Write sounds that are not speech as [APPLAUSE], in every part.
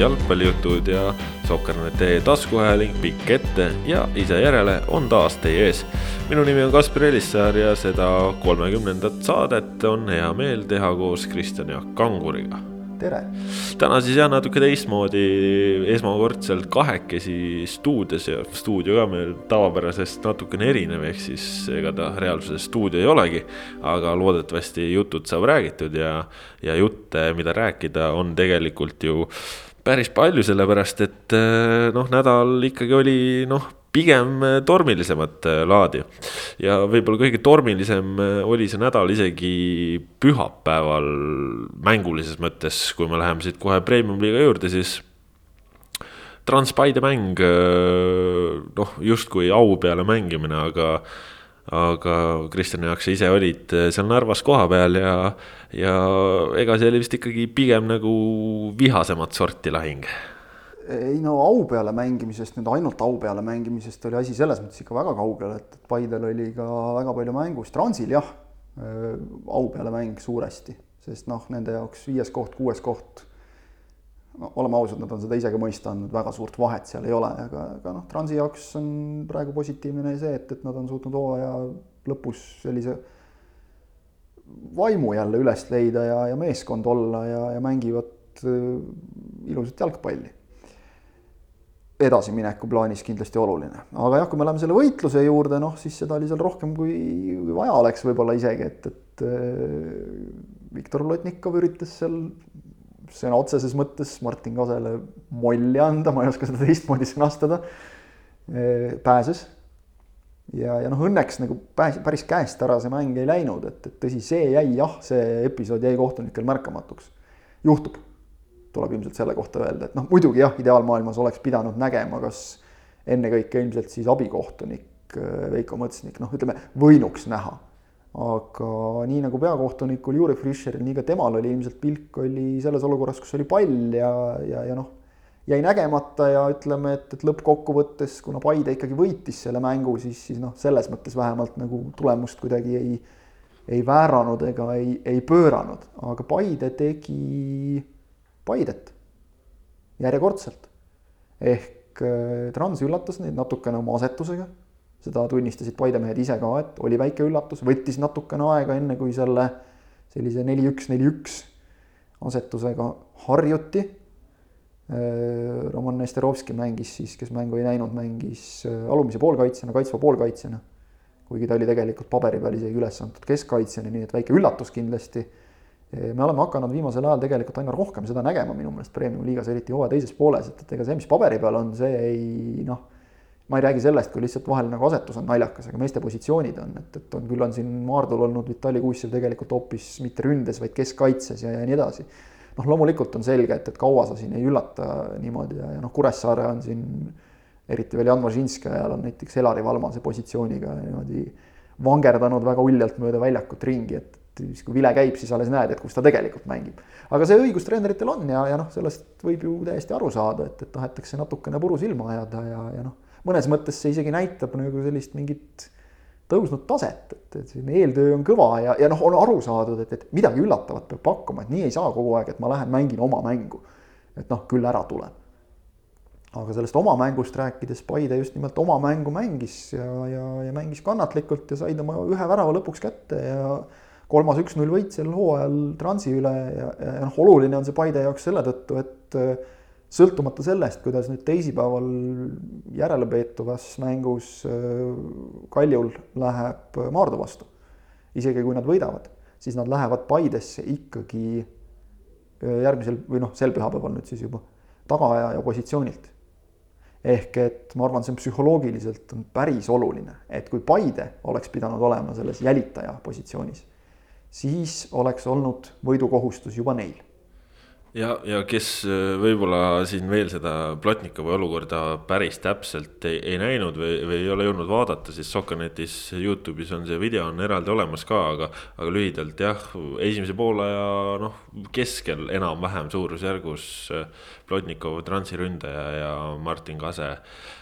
jalgpallijutud ja Sokkernete taskuhääling pikk ette ja ise järele on taas teie ees. minu nimi on Kaspar Elissaar ja seda kolmekümnendat saadet on hea meel teha koos Kristjan Jaak Kanguriga tere! täna siis jah, natuke teistmoodi, esmakordselt kahekesi stuudios ja stuudio ka meil tavapärasest natukene erinev, ehk siis ega ta reaalsuses stuudio ei olegi. aga loodetavasti jutud saab räägitud ja, ja jutte, mida rääkida, on tegelikult ju päris palju, sellepärast et noh, nädal ikkagi oli noh pigem äh, tormilisemat äh, laadi. ja võib-olla kõige tormilisem oli see nädal isegi pühapäeval mängulises mõttes, kui me läheme siit kohe premium-liiga juurde, siis. Transpaide mäng, noh, justkui au peale mängimine, aga, aga Kristjan Jaak, sa ise olid seal Narvas kohapeal ja, ja ega see oli vist ikkagi pigem nagu vihasemat sorti lahing. Ei no au peale mängimisest, nüüd ainult au peale mängimisest oli asi selles mõttes ikka väga kaugel, et, Paidel oli ka väga palju mängus, Transil jah, äh, au peale mäng suuresti, sest noh, nende jaoks viies koht, kuues koht, no oleme ausad, nad on seda ise ka mõista andnud, väga suurt vahet seal ei ole, aga, aga noh, Transi jaoks on praegu positiivne see, et, et nad on suutnud hooaja lõpus sellise vaimu jälle üles leida ja, ja meeskond olla ja, ja mängivad äh, ilusat jalgpalli edasimineku plaanis kindlasti oluline. aga jah, kui me läheme selle võitluse juurde, noh siis seda oli seal rohkem kui vaja oleks võib-olla isegi, et, et äh, Viktor Lotnikov üritas seal sõna otseses mõttes Martin Kasele molli anda, ma ei oska seda teistmoodi sõnastada. Äh, pääses. Ja, ja noh, õnneks nagu pääs, päris käest ära see mäng ei läinud, et, et tõsi, see jäi jah, see episood jäi kohtunikel märkamatuks. juhtub tuleb ilmselt selle kohta öelda, et noh, muidugi jah, ideaalmaailmas oleks pidanud nägema, kas ennekõike ilmselt siis abikohtunik äh, Veiko Mõtsnik, noh, ütleme võinuks näha. aga nii nagu peakohtunikul Juri Fischeril, nii ka temal oli ilmselt pilk oli selles olukorras, kus oli pall ja, ja, ja noh, jäi nägemata ja ütleme, et, et lõppkokkuvõttes, kuna Paide ikkagi võitis selle mängu, siis, siis noh, selles mõttes vähemalt nagu tulemust kuidagi ei, ei vääranud ega ei, ei pööranud, aga Paide tegi Paidet järjekordselt. ehk äh, Trans üllatas neid natukene oma asetusega, seda tunnistasid Paide mehed ise ka, et oli väike üllatus, võttis natukene aega, enne kui selle sellise neli-üks, neli-üks asetusega harjuti. Äh, Roman Nesterovski mängis siis, kes mängu ei näinud, mängis äh, alumise poolkaitsjana, kaitsva poolkaitsjana. kuigi ta oli tegelikult paberi peal isegi üles antud keskkaitsjana, nii et väike üllatus kindlasti me oleme hakanud viimasel ajal tegelikult aina rohkem seda nägema minu meelest Premium-liigas, eriti hooaja teises pooles, et, et ega see, mis paberi peal on, see ei noh, ma ei räägi sellest, kui lihtsalt vahel nagu asetus on naljakas, aga meeste positsioonid on, et, et on küll on siin Maardul olnud Vitali Kuusev tegelikult hoopis mitte ründes, vaid keskkaitses ja, ja nii edasi. Noh, loomulikult on selge, et, et kaua sa siin ei üllata niimoodi ja, ja noh, Kuressaare on siin eriti veel Jan Mažinski ajal on näiteks Elari Valmase positsiooniga niimoodi vangerdanud väga uljalt mööda väljakut ringi, et siis kui vile käib, siis alles näed, et kus ta tegelikult mängib. aga see õigus treeneritel on ja, ja noh, sellest võib ju täiesti aru saada, et, et tahetakse natukene puru silma ajada ja, ja noh, mõnes mõttes see isegi näitab nagu sellist mingit tõusnud taset, et, et selline eeltöö on kõva ja, ja noh, on aru saadud, et, et midagi üllatavat peab pakkuma, et nii ei saa kogu aeg, et ma lähen mängin oma mängu. et noh, küll ära tuleb. aga sellest oma mängust rääkides, Paide just nimelt oma mängu mängis ja, ja, ja mängis kannatlikult ja said oma ühe värava lõpuks kätte ja kolmas üks-null võit sel hooajal Transi üle ja, ja noh, oluline on see Paide jaoks selle tõttu, et äh, sõltumata sellest, kuidas nüüd teisipäeval järelepeetuvas mängus äh, Kaljul läheb Maardu vastu, isegi kui nad võidavad, siis nad lähevad Paidesse ikkagi äh, järgmisel või noh, sel pühapäeval nüüd siis juba tagaajaja positsioonilt. ehk et ma arvan, see on psühholoogiliselt on päris oluline, et kui Paide oleks pidanud olema selles jälitaja positsioonis siis oleks olnud võidukohustus juba neil ja, ja kes äh, võib-olla siin veel seda Plotnikovi olukorda päris täpselt ei, ei näinud või, või ei ole jõudnud vaadata, siis Sokkernetis Youtube'is on see video on eraldi olemas ka, aga, aga lühidalt jah, esimese poolaja noh, keskel enam-vähem suurusjärgus Plotnikov, äh, transiründaja ja Martin Kase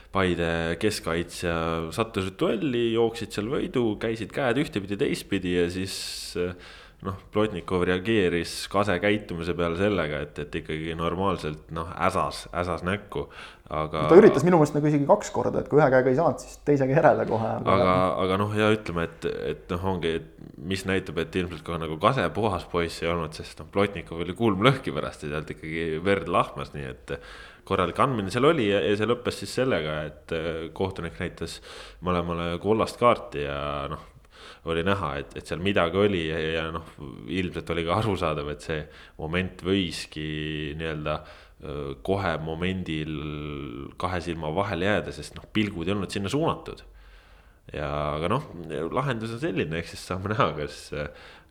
Paide keskkaitsja sattusid duelli, jooksid seal võidu, käisid käed ühtepidi, teistpidi ja siis noh, Plotnikov reageeris Kase käitumise peale sellega, et, et ikkagi normaalselt noh, äsas, äsas näkku, aga. ta üritas minu meelest nagu isegi kaks korda, et kui ühe käega ei saanud, siis teisega järele kohe. aga, aga, noh, ja ütleme, et, et noh, ongi, mis näitab, et ilmselt ka nagu Kase puhas poiss ei olnud, sest noh, Plotnikov oli kulm lõhki pärast ja sealt ikkagi verd lahmas, nii et korralik andmine seal oli ja, ja see lõppes siis sellega, et kohtunik näitas mõlemale kollast kaarti ja noh oli näha, et, et seal midagi oli ja, ja noh, ilmselt oli ka arusaadav, et see moment võiski nii-öelda kohe momendil kahe silma vahele jääda, sest noh, pilgud ei olnud sinna suunatud. ja, aga noh, lahendus on selline, ehk siis saame näha, kas,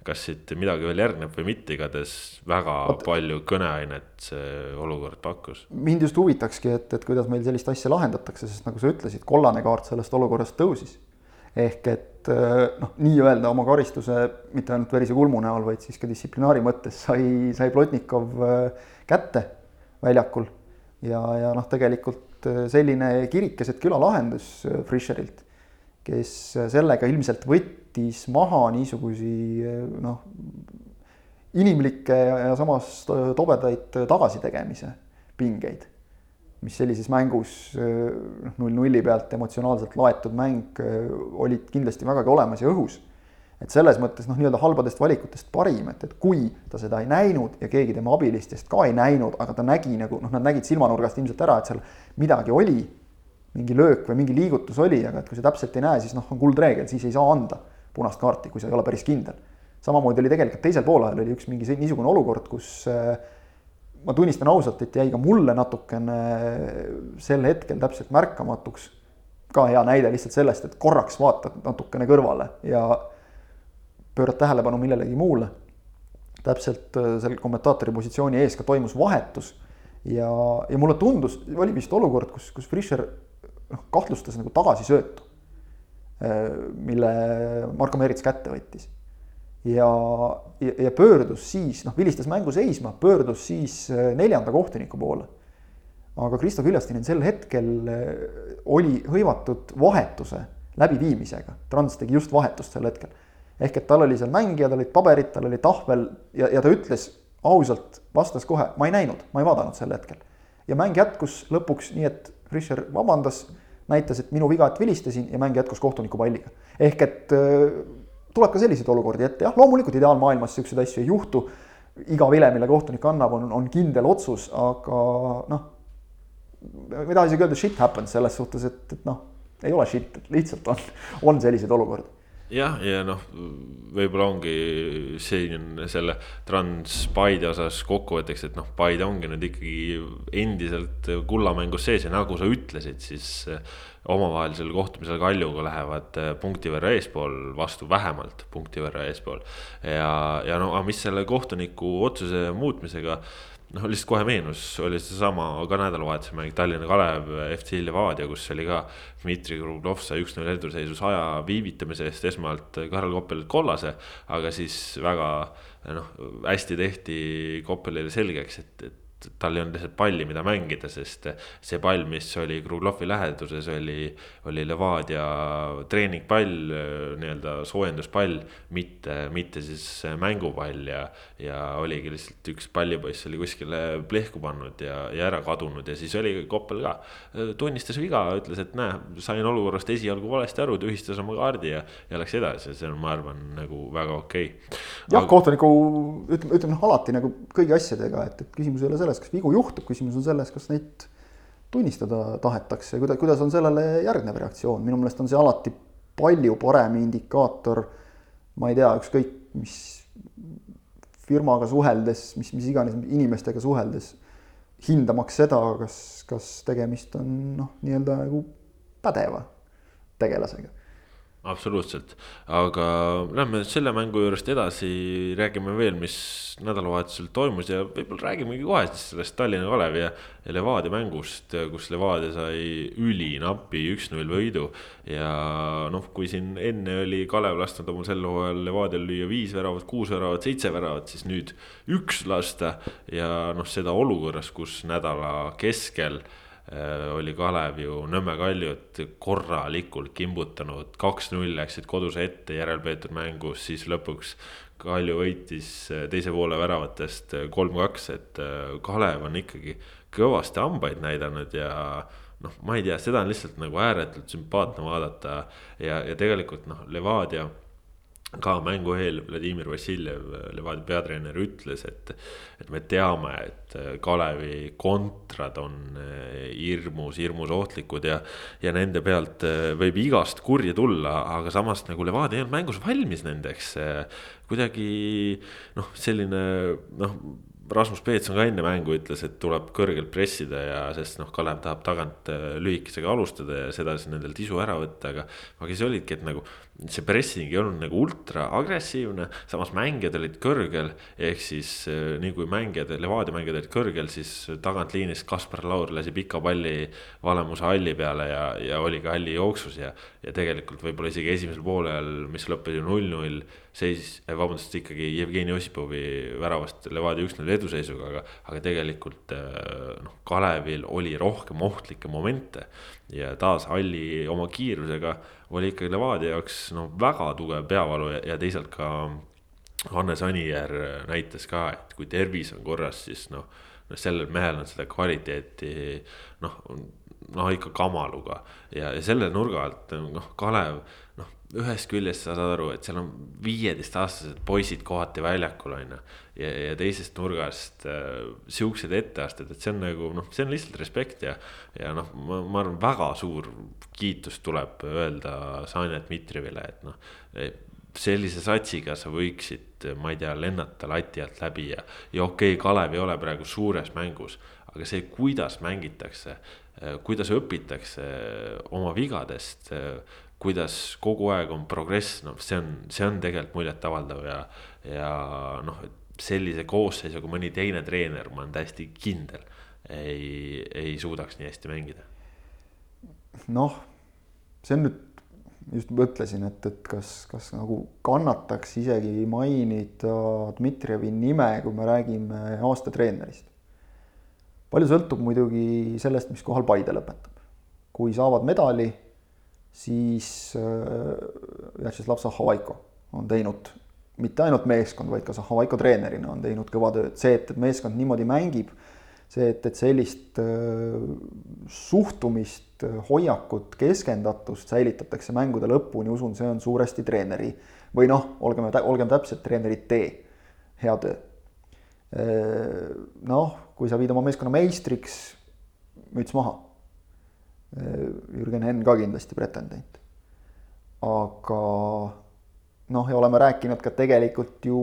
kas siit midagi veel järgneb või mitte, igatahes väga Oot, palju kõneainet see olukord pakkus. mind just huvitakski, et, et kuidas meil sellist asja lahendatakse, sest nagu sa ütlesid, kollane kaart sellest olukorrast tõusis ehk et eh, noh, nii-öelda oma karistuse mitte ainult verise kulmu näol, vaid siis ka distsiplinaari mõttes sai, sai Plotnikov eh, kätte väljakul. ja, ja noh, tegelikult eh, selline kirik keset küla lahendus Fischerilt, kes sellega ilmselt võttis maha niisugusi noh, inimlikke ja samas tobedaid tagasitegemise pingeid mis sellises mängus noh, null-nulli pealt emotsionaalselt laetud mäng olid kindlasti vägagi olemas ja õhus. et selles mõttes noh, nii-öelda halbadest valikutest parim, et, et kui ta seda ei näinud ja keegi tema abilistest ka ei näinud, aga ta nägi nagu noh, nad nägid silmanurgast ilmselt ära, et seal midagi oli, mingi löök või mingi liigutus oli, aga et kui sa täpselt ei näe, siis noh, on kuldreegel, siis ei saa anda punast kaarti, kui sa ei ole päris kindel. samamoodi oli tegelikult teisel poolajal oli üks mingi niisugune olukord, kus äh, ma tunnistan ausalt, et jäi ka mulle natukene sel hetkel täpselt märkamatuks. ka hea näide lihtsalt sellest, et korraks vaatad natukene kõrvale ja pöörad tähelepanu millelegi muule. täpselt äh, seal kommentaatori positsiooni ees ka toimus vahetus ja, ja mulle tundus, oli vist olukord, kus, kus Fischer noh, kahtlustas nagu tagasisöötu, äh, mille Marko Merits kätte võttis ja, ja, ja pöördus siis, noh, vilistas mängu seisma, pöördus siis äh, neljanda kohtuniku poole. aga Kristo Küljastinen sel hetkel äh, oli hõivatud vahetuse läbiviimisega, Trans tegi just vahetust sel hetkel. ehk et tal oli seal mängija, tal olid paberid, tal oli tahvel ja, ja ta ütles ausalt, vastas kohe, ma ei näinud, ma ei vaadanud sel hetkel. ja mäng jätkus lõpuks nii, et Fischer vabandas, näitas, et minu viga, et vilistasin ja mäng jätkus kohtuniku palliga. ehk et äh, tuleb ka selliseid olukordi ette, jah, loomulikult ideaalmaailmas siukseid asju ei juhtu. iga vile, mille kohtunik annab, on, on kindel otsus, aga noh. ma ei taha isegi öelda shit happens selles suhtes, et, et noh, ei ole shit, lihtsalt on, on selliseid olukordi jah, ja noh, võib-olla ongi siin selle Trans-Paide osas kokkuvõtteks, et noh, Paide ongi nüüd ikkagi endiselt kullamängus sees ja nagu sa ütlesid, siis omavahelisel kohtumisel Kaljuga lähevad äh, punkti võrra eespool, vastu vähemalt punkti võrra eespool. ja, ja no mis selle kohtuniku otsuse muutmisega noh, lihtsalt kohe meenus, oli seesama ka nädalavahetuse mäng Tallinna Kalev, FC Levadia, kus oli ka Dmitri Kruglov sai üks-null eduseisus aja viivitamise eest esmalt Karel Koppelilt kollase. aga siis väga noh, hästi tehti Koppelile selgeks, et, et tal ei olnud lihtsalt palli, mida mängida, sest see pall, mis oli Kruglovi läheduses, oli, oli Levadia treeningpall, nii-öelda soojenduspall, mitte, mitte siis mängupall ja, ja oligi lihtsalt üks pallipoiss oli kuskile plehku pannud ja, ja ära kadunud ja siis oli Koppel ka. tunnistas viga, ütles, et näe, sain olukorrast esialgu valesti aru, tühistas oma kaardi ja, ja läks edasi ja see on, ma arvan, nagu väga okei okay.. jah Aga..., kohtuniku ütleme, ütleme noh, alati nagu kõigi asjadega, et, et küsimus ei ole selles, kas vigu juhtub, küsimus on selles, kas neid tunnistada tahetakse, kuidas, kuidas on sellele järgnev reaktsioon, minu meelest on see alati palju parem indikaator. ma ei tea, ükskõik mis firmaga suheldes, mis, mis iganes inimestega suheldes, hindamaks seda, kas, kas tegemist on noh, nii-öelda nagu pädeva tegelasega absoluutselt, aga lähme selle mängu juurest edasi, räägime veel, mis nädalavahetusel toimus ja võib-olla räägimegi kohe siis sellest Tallinna Kalevi ja, Levadia mängust, kus Levadia sai ülinapi üks-null võidu. ja noh, kui siin enne oli Kalev lasknud omal sel hooajal Levadial lüüa viis väravat, kuus väravat, seitse väravat, siis nüüd üks lasta ja noh, seda olukorras, kus nädala keskel oli Kalev ju Nõmme Kaljut korralikult kimbutanud, kaks-null läksid kodus ette järelpeetud mängus, siis lõpuks Kalju võitis teise poole väravatest kolm-kaks, et Kalev on ikkagi kõvasti hambaid näidanud ja noh, ma ei tea, seda on lihtsalt nagu ääretult sümpaatne vaadata. ja, ja tegelikult noh, Levadia ka mängu eel Vladimir Vassiljev, Levadia peatreener, ütles, et, et me teame, et Kalevi kontrad on eh, hirmus, hirmus ohtlikud ja, ja nende pealt eh, võib igast kurja tulla, aga samas nagu Levadia ei olnud mängus valmis nendeks. Kuidagi noh, selline noh Rasmus Peetson ka enne mängu ütles, et tuleb kõrgelt pressida ja sest noh, Kalev tahab tagant äh, lühikesega alustada ja sedasi nendelt isu ära võtta, aga. aga siis olidki, et nagu see pressing ei olnud nagu ultra agressiivne, samas mängijad olid kõrgel. ehk siis äh, nii kui mängijad, Levadia mängijad olid kõrgel, siis tagantliinist Kaspar Laur lasi pika palli valemuse halli peale ja, ja oli ka halli jooksus ja. ja tegelikult võib-olla isegi esimesel poolel, mis lõppes ju null-null seis, eh, vabandust, ikkagi Jevgeni Ossipovi väravast Levadia üks-null eduseisuga, aga, aga tegelikult eh, noh, Kalevil oli rohkem ohtlikke momente. ja taas Alli oma kiirusega oli ikkagi Levadia jaoks no väga tugev peavalu ja, ja teisalt ka. Hannes Anijärv näitas ka, et kui tervis on korras, siis noh, noh sellel mehel on seda kvaliteeti noh, noh ikka kamaluga ja, ja selle nurga alt noh, Kalev ühest küljest sa saad aru, et seal on viieteistaastased poisid kohati väljakul, on ju. ja, ja teisest nurgast äh, siuksed etteasted, et see on nagu noh, see on lihtsalt respekt ja. ja noh, ma, ma arvan, väga suur kiitus tuleb öelda Sanja Dmitrijevile, et noh. sellise satsiga sa võiksid, ma ei tea, lennata lati alt läbi ja, ja okei okay,, Kalev ei ole praegu suures mängus. aga see, kuidas mängitakse, äh, kuidas õpitakse oma vigadest äh, kuidas kogu aeg on progress, noh, see on, see on tegelikult muljetavaldav ja, ja noh, sellise koosseisuga mõni teine treener, ma olen täiesti kindel, ei, ei suudaks nii hästi mängida. noh, see on nüüd, just mõtlesin, et, et kas, kas nagu kannataks isegi mainida Dmitrijevi nime, kui me räägime aasta treenerist. palju sõltub muidugi sellest, mis kohal Paide lõpetab. kui saavad medali siis äh, Vjatšeslav Zahhovaiko on teinud mitte ainult meeskond, vaid ka Zahhovaiko treenerina on teinud kõva tööd, see, et, et meeskond niimoodi mängib, see, et, et sellist äh, suhtumist, hoiakut, keskendatust säilitatakse mängude lõpuni, usun, see on suuresti treeneri või noh, olgem, olgem täpsed, treeneri tee, hea töö. Äh, noh, kui sa viid oma meeskonna meistriks, müts maha Jürgen Henn ka kindlasti pretendent. aga noh, ja oleme rääkinud ka tegelikult ju,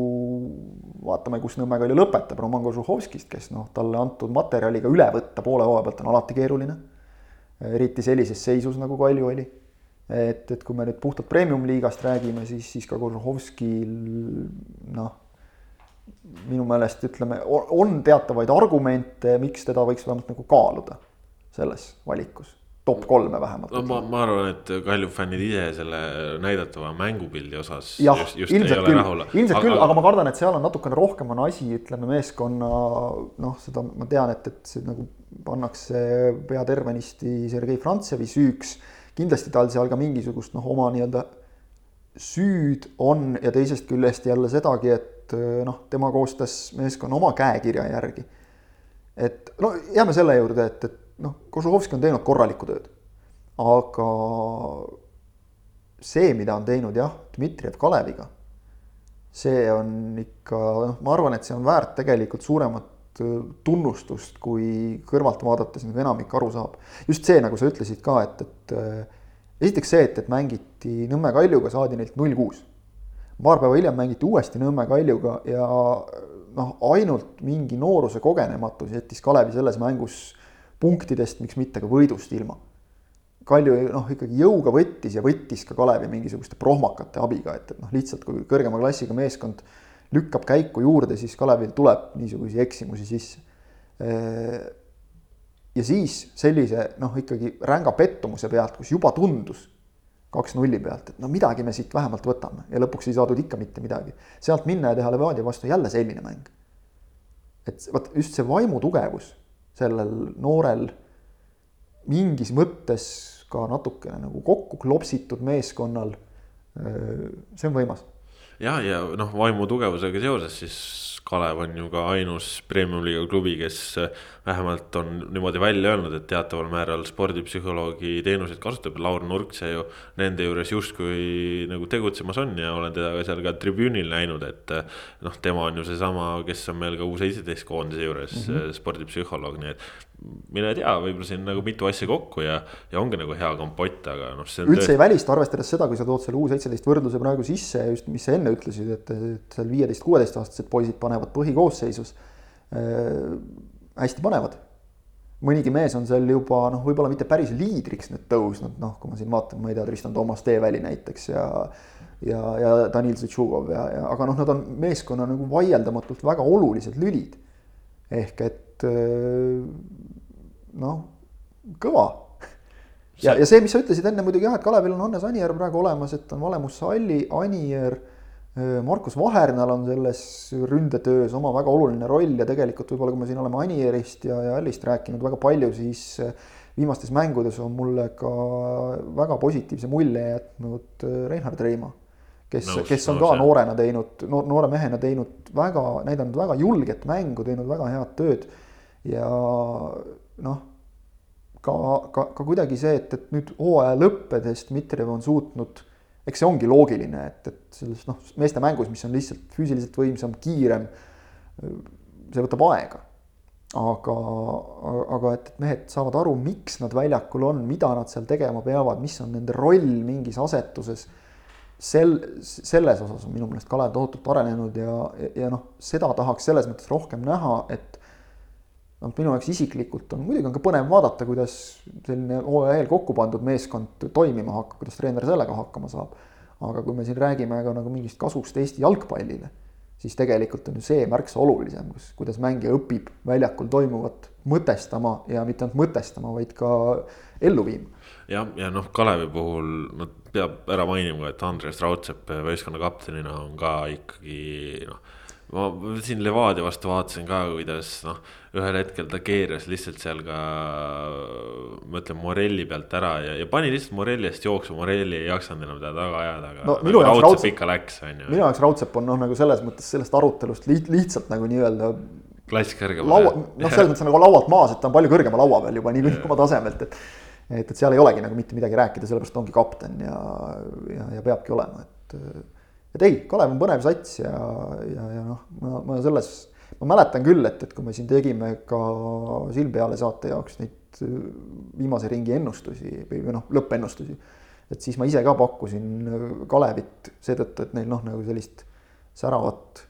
vaatame, kus Nõmme Kalju lõpetab, Roman Kožuhovskist, kes noh, talle antud materjaliga üle võtta poole hooaja pealt on alati keeruline. eriti sellises seisus, nagu Kalju oli. et, et kui me nüüd puhtalt premium-liigast räägime, siis, siis ka Kožuhovskil noh, minu meelest ütleme, on teatavaid argumente, miks teda võiks vähemalt nagu kaaluda selles valikus top kolme vähemalt. no ma, ma arvan, et Kalju fännid ise selle näidatava mängupildi osas. jah, ilmselt küll, ilmselt aga, küll, aga ma kardan, et seal on natukene rohkem on asi, ütleme meeskonna noh, seda ma tean, et, et see nagu pannakse peatervenisti Sergei Frantsevi süüks. kindlasti tal seal ka mingisugust noh, oma nii-öelda süüd on ja teisest küljest jälle sedagi, et noh, tema koostas meeskonna oma käekirja järgi. et no jääme selle juurde, et, et noh, Kožuhovski on teinud korralikku tööd. aga see, mida on teinud jah, Dmitrijev Kaleviga, see on ikka noh, ma arvan, et see on väärt tegelikult suuremat äh, tunnustust, kui kõrvalt vaadates nagu enamik aru saab. just see, nagu sa ütlesid ka, et, et äh, esiteks see, et, et mängiti Nõmme Kaljuga, saadi neilt null kuus. paar päeva hiljem mängiti uuesti Nõmme Kaljuga ja noh, ainult mingi nooruse kogenematus jättis Kalevi selles mängus punktidest, miks mitte ka võidust ilma. Kalju noh, ikkagi jõuga võttis ja võttis ka Kalevi mingisuguste prohmakate abiga, et, et noh, lihtsalt kui kõrgema klassiga meeskond lükkab käiku juurde, siis Kalevil tuleb niisuguseid eksimusi sisse. ja siis sellise noh, ikkagi ränga pettumuse pealt, kus juba tundus kaks nulli pealt, et no midagi me siit vähemalt võtame ja lõpuks ei saadud ikka mitte midagi. sealt minna ja teha Levadia vastu jälle selline mäng. et vot just see vaimu tugevus sellel noorel mingis mõttes ka natukene nagu kokku klopsitud meeskonnal. see on võimas. ja, ja noh, vaimu tugevusega seoses siis Kalev on ju ka ainus premium-liiga klubi, kes vähemalt on niimoodi välja öelnud, et teataval määral spordipsühholoogi teenuseid kasutab. Laur Nurkse ju nende juures justkui nagu tegutsemas on ja olen teda ka seal ka tribüünil näinud, et. noh, tema on ju seesama, kes on meil ka U seitseteist koondise juures mm -hmm. spordipsühholoog, nii et mine tea, võib-olla siin nagu mitu asja kokku ja, ja ongi nagu hea kompott, aga noh. üldse töö... ei välista, arvestades seda, kui sa tood selle U seitseteist võrdluse praegu sisse, just mis sa enne ütlesid, et, et seal viieteist, kuueteistaastased poisid panevad põhikoosseisus äh,. hästi panevad. mõnigi mees on seal juba noh, võib-olla mitte päris liidriks nüüd tõusnud, noh, kui ma siin vaatan, ma ei tea, Tristan Toomas Teeväli näiteks ja ja, ja Danil Zutšugov ja, ja aga noh, nad on meeskonna nagu vaieldamatult väga olulised lülid. ehk et äh, noh, kõva. ja, ja see, mis sa ütlesid enne muidugi jah, et Kalevil on Hannes Anier praegu olemas, et on Valemus Salli, Anier. Äh, Markus Vahernal on selles ründetöös oma väga oluline roll ja tegelikult võib-olla, kui me siin oleme Anierist ja, ja Allist rääkinud väga palju, siis äh, viimastes mängudes on mulle ka väga positiivse mulje jätnud Reinhard Reima. kes, kes on ka noorena teinud, noore mehena teinud väga, näidanud väga julget mängu, teinud väga head tööd. Ja noh, ka, ka, ka kuidagi see, et, et nüüd hooaja lõppedes Dmitrijev on suutnud, eks see ongi loogiline, et, et selles noh, meeste mängus, mis on lihtsalt füüsiliselt võimsam, kiirem, see võtab aega. aga, aga et, et mehed saavad aru, miks nad väljakul on, mida nad seal tegema peavad, mis on nende roll mingis asetuses sel, selles osas on minu meelest Kalev tohutult arenenud ja, ja, ja noh, seda tahaks selles mõttes rohkem näha, et noh, minu jaoks isiklikult on, muidugi on ka põnev vaadata, kuidas selline hooaja eel kokku pandud meeskond toimima hakkab, kuidas treener sellega hakkama saab. aga kui me siin räägime ka nagu mingist kasust Eesti jalgpallile, siis tegelikult on ju see märksa olulisem, kus, kuidas mängija õpib väljakul toimuvat mõtestama ja mitte ainult mõtestama, vaid ka ellu viima. jah, ja noh, Kalevi puhul no peab ära mainima, et Andres Raudsepp võistkonna kaptenina on ka ikkagi noh ma siin Levadia vastu vaatasin ka, kuidas noh, ühel hetkel ta keeras lihtsalt seal ka, ma ütlen, Morelli pealt ära ja, ja pani lihtsalt Morelli eest jooksu, Morelli ei jaksanud enam teda taga ajada, aga no,. Nagu Raudsepp Raudsepp ikka läks, on ju. minu jaoks Raudsepp on noh, nagu selles mõttes sellest arutelust liht, lihtsalt nagu nii-öelda. klass kõrgemal. laua, noh, selles mõttes nagu laualt maas, et ta on palju kõrgema laua peal juba niikuinii oma tasemelt, et. et, et seal ei olegi nagu mitte midagi rääkida, sellepärast ongi kapten ja, ja, ja peabki olema, et et ei, Kalev on põnev sats ja, ja, ja noh, ma, ma selles, ma mäletan küll, et, et kui me siin tegime ka Silm peale saate jaoks neid äh, viimase ringi ennustusi või, noh, lõppennustusi. et siis ma ise ka pakkusin äh, Kalevit seetõttu, et neil noh, nagu sellist säravat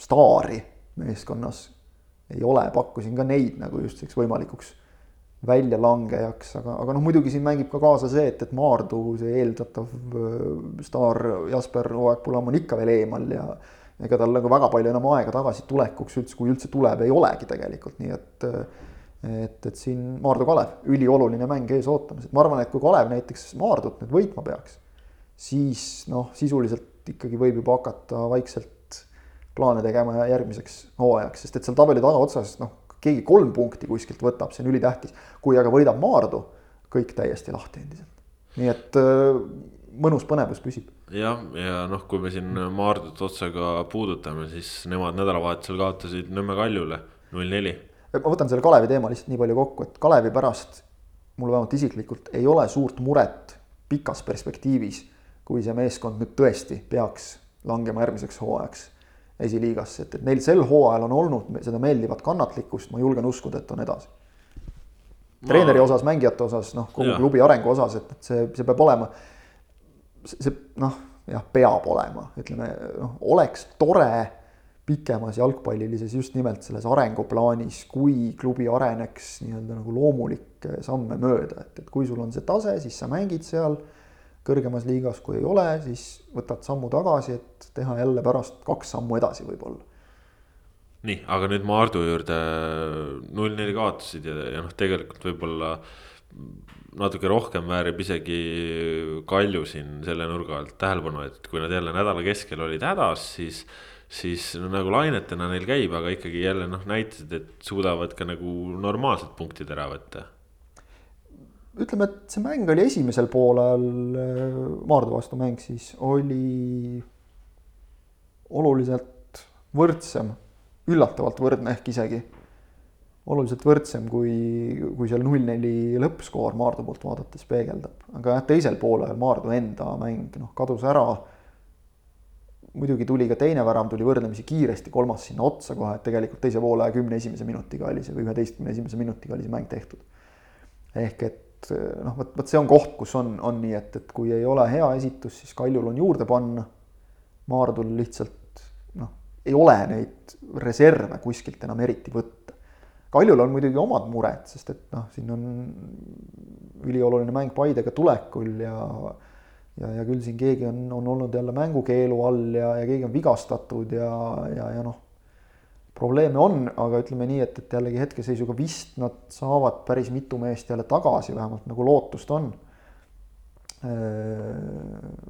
staari meeskonnas ei ole, pakkusin ka neid nagu just selleks võimalikuks väljalangejaks, aga, aga noh, muidugi siin mängib ka kaasa see, et, et Maardu, see eeldatav äh, staar Jasper Oeg-Pulam on ikka veel eemal ja ega tal nagu väga palju enam aega tagasitulekuks üldse, kui üldse tuleb, ei olegi tegelikult, nii et et, et siin Maardu Kalev, ülioluline mäng ees ootamas, et ma arvan, et kui Kalev näiteks Maardut nüüd võitma peaks, siis noh, sisuliselt ikkagi võib juba hakata vaikselt plaane tegema järgmiseks hooajaks, sest et seal tabeli tagaotsas noh keegi kolm punkti kuskilt võtab, see on ülitähtis. kui aga võidab Maardu, kõik täiesti lahti endiselt. nii et äh, mõnus põnevus püsib. jah, ja noh, kui me siin Maardut otsaga puudutame, siis nemad nädalavahetusel kaotasid Nõmme Kaljule null neli. ma võtan selle Kalevi teema lihtsalt nii palju kokku, et Kalevi pärast mul vähemalt isiklikult ei ole suurt muret pikas perspektiivis, kui see meeskond nüüd tõesti peaks langema järgmiseks hooajaks esiliigasse, et, et neil sel hooajal on olnud seda meeldivat kannatlikkust, ma julgen uskuda, et on edasi. treeneri osas, mängijate osas, noh, kogu ja. klubi arengu osas, et, et see, see peab olema, see noh, jah, peab olema, ütleme noh, oleks tore pikemas jalgpallilises just nimelt selles arenguplaanis, kui klubi areneks nii-öelda nagu loomulikke samme mööda, et, et kui sul on see tase, siis sa mängid seal kõrgemas liigas, kui ei ole, siis võtad sammu tagasi, et teha jälle pärast kaks sammu edasi võib-olla. nii, aga nüüd Maardu juurde null neli kaotasid ja, ja noh, tegelikult võib-olla natuke rohkem väärib isegi Kalju siin selle nurga alt tähelepanu, et kui nad jälle nädala keskel olid hädas, siis siis no, nagu lainetena neil käib, aga ikkagi jälle noh, näitasid, et suudavad ka nagu normaalsed punktid ära võtta ütleme, et see mäng oli esimesel poolel, Maardu vastu mäng siis, oli oluliselt võrdsem, üllatavalt võrdne ehk isegi. oluliselt võrdsem, kui, kui seal null neli lõppskoor Maardu poolt vaadates peegeldab. aga jah, teisel poolel Maardu enda mäng noh, kadus ära. muidugi tuli ka teine värav, tuli võrdlemisi kiiresti, kolmas sinna otsa kohe, et tegelikult teise poole kümne esimese minutiga oli see või üheteistkümne esimese minutiga oli see mäng tehtud. ehk et noh, vot, vot see on koht, kus on, on nii, et, et kui ei ole hea esitus, siis Kaljul on juurde panna Maardul lihtsalt noh, ei ole neid reserve kuskilt enam eriti võtta. Kaljul on muidugi omad mured, sest et noh, siin on ülioluline mäng Paidega tulekul ja ja, ja küll siin keegi on, on olnud jälle mängukeelu all ja, ja keegi on vigastatud ja, ja, ja noh, probleeme on, aga ütleme nii, et, et jällegi hetkeseisuga vist nad saavad päris mitu meest jälle tagasi, vähemalt nagu lootust on. Äh,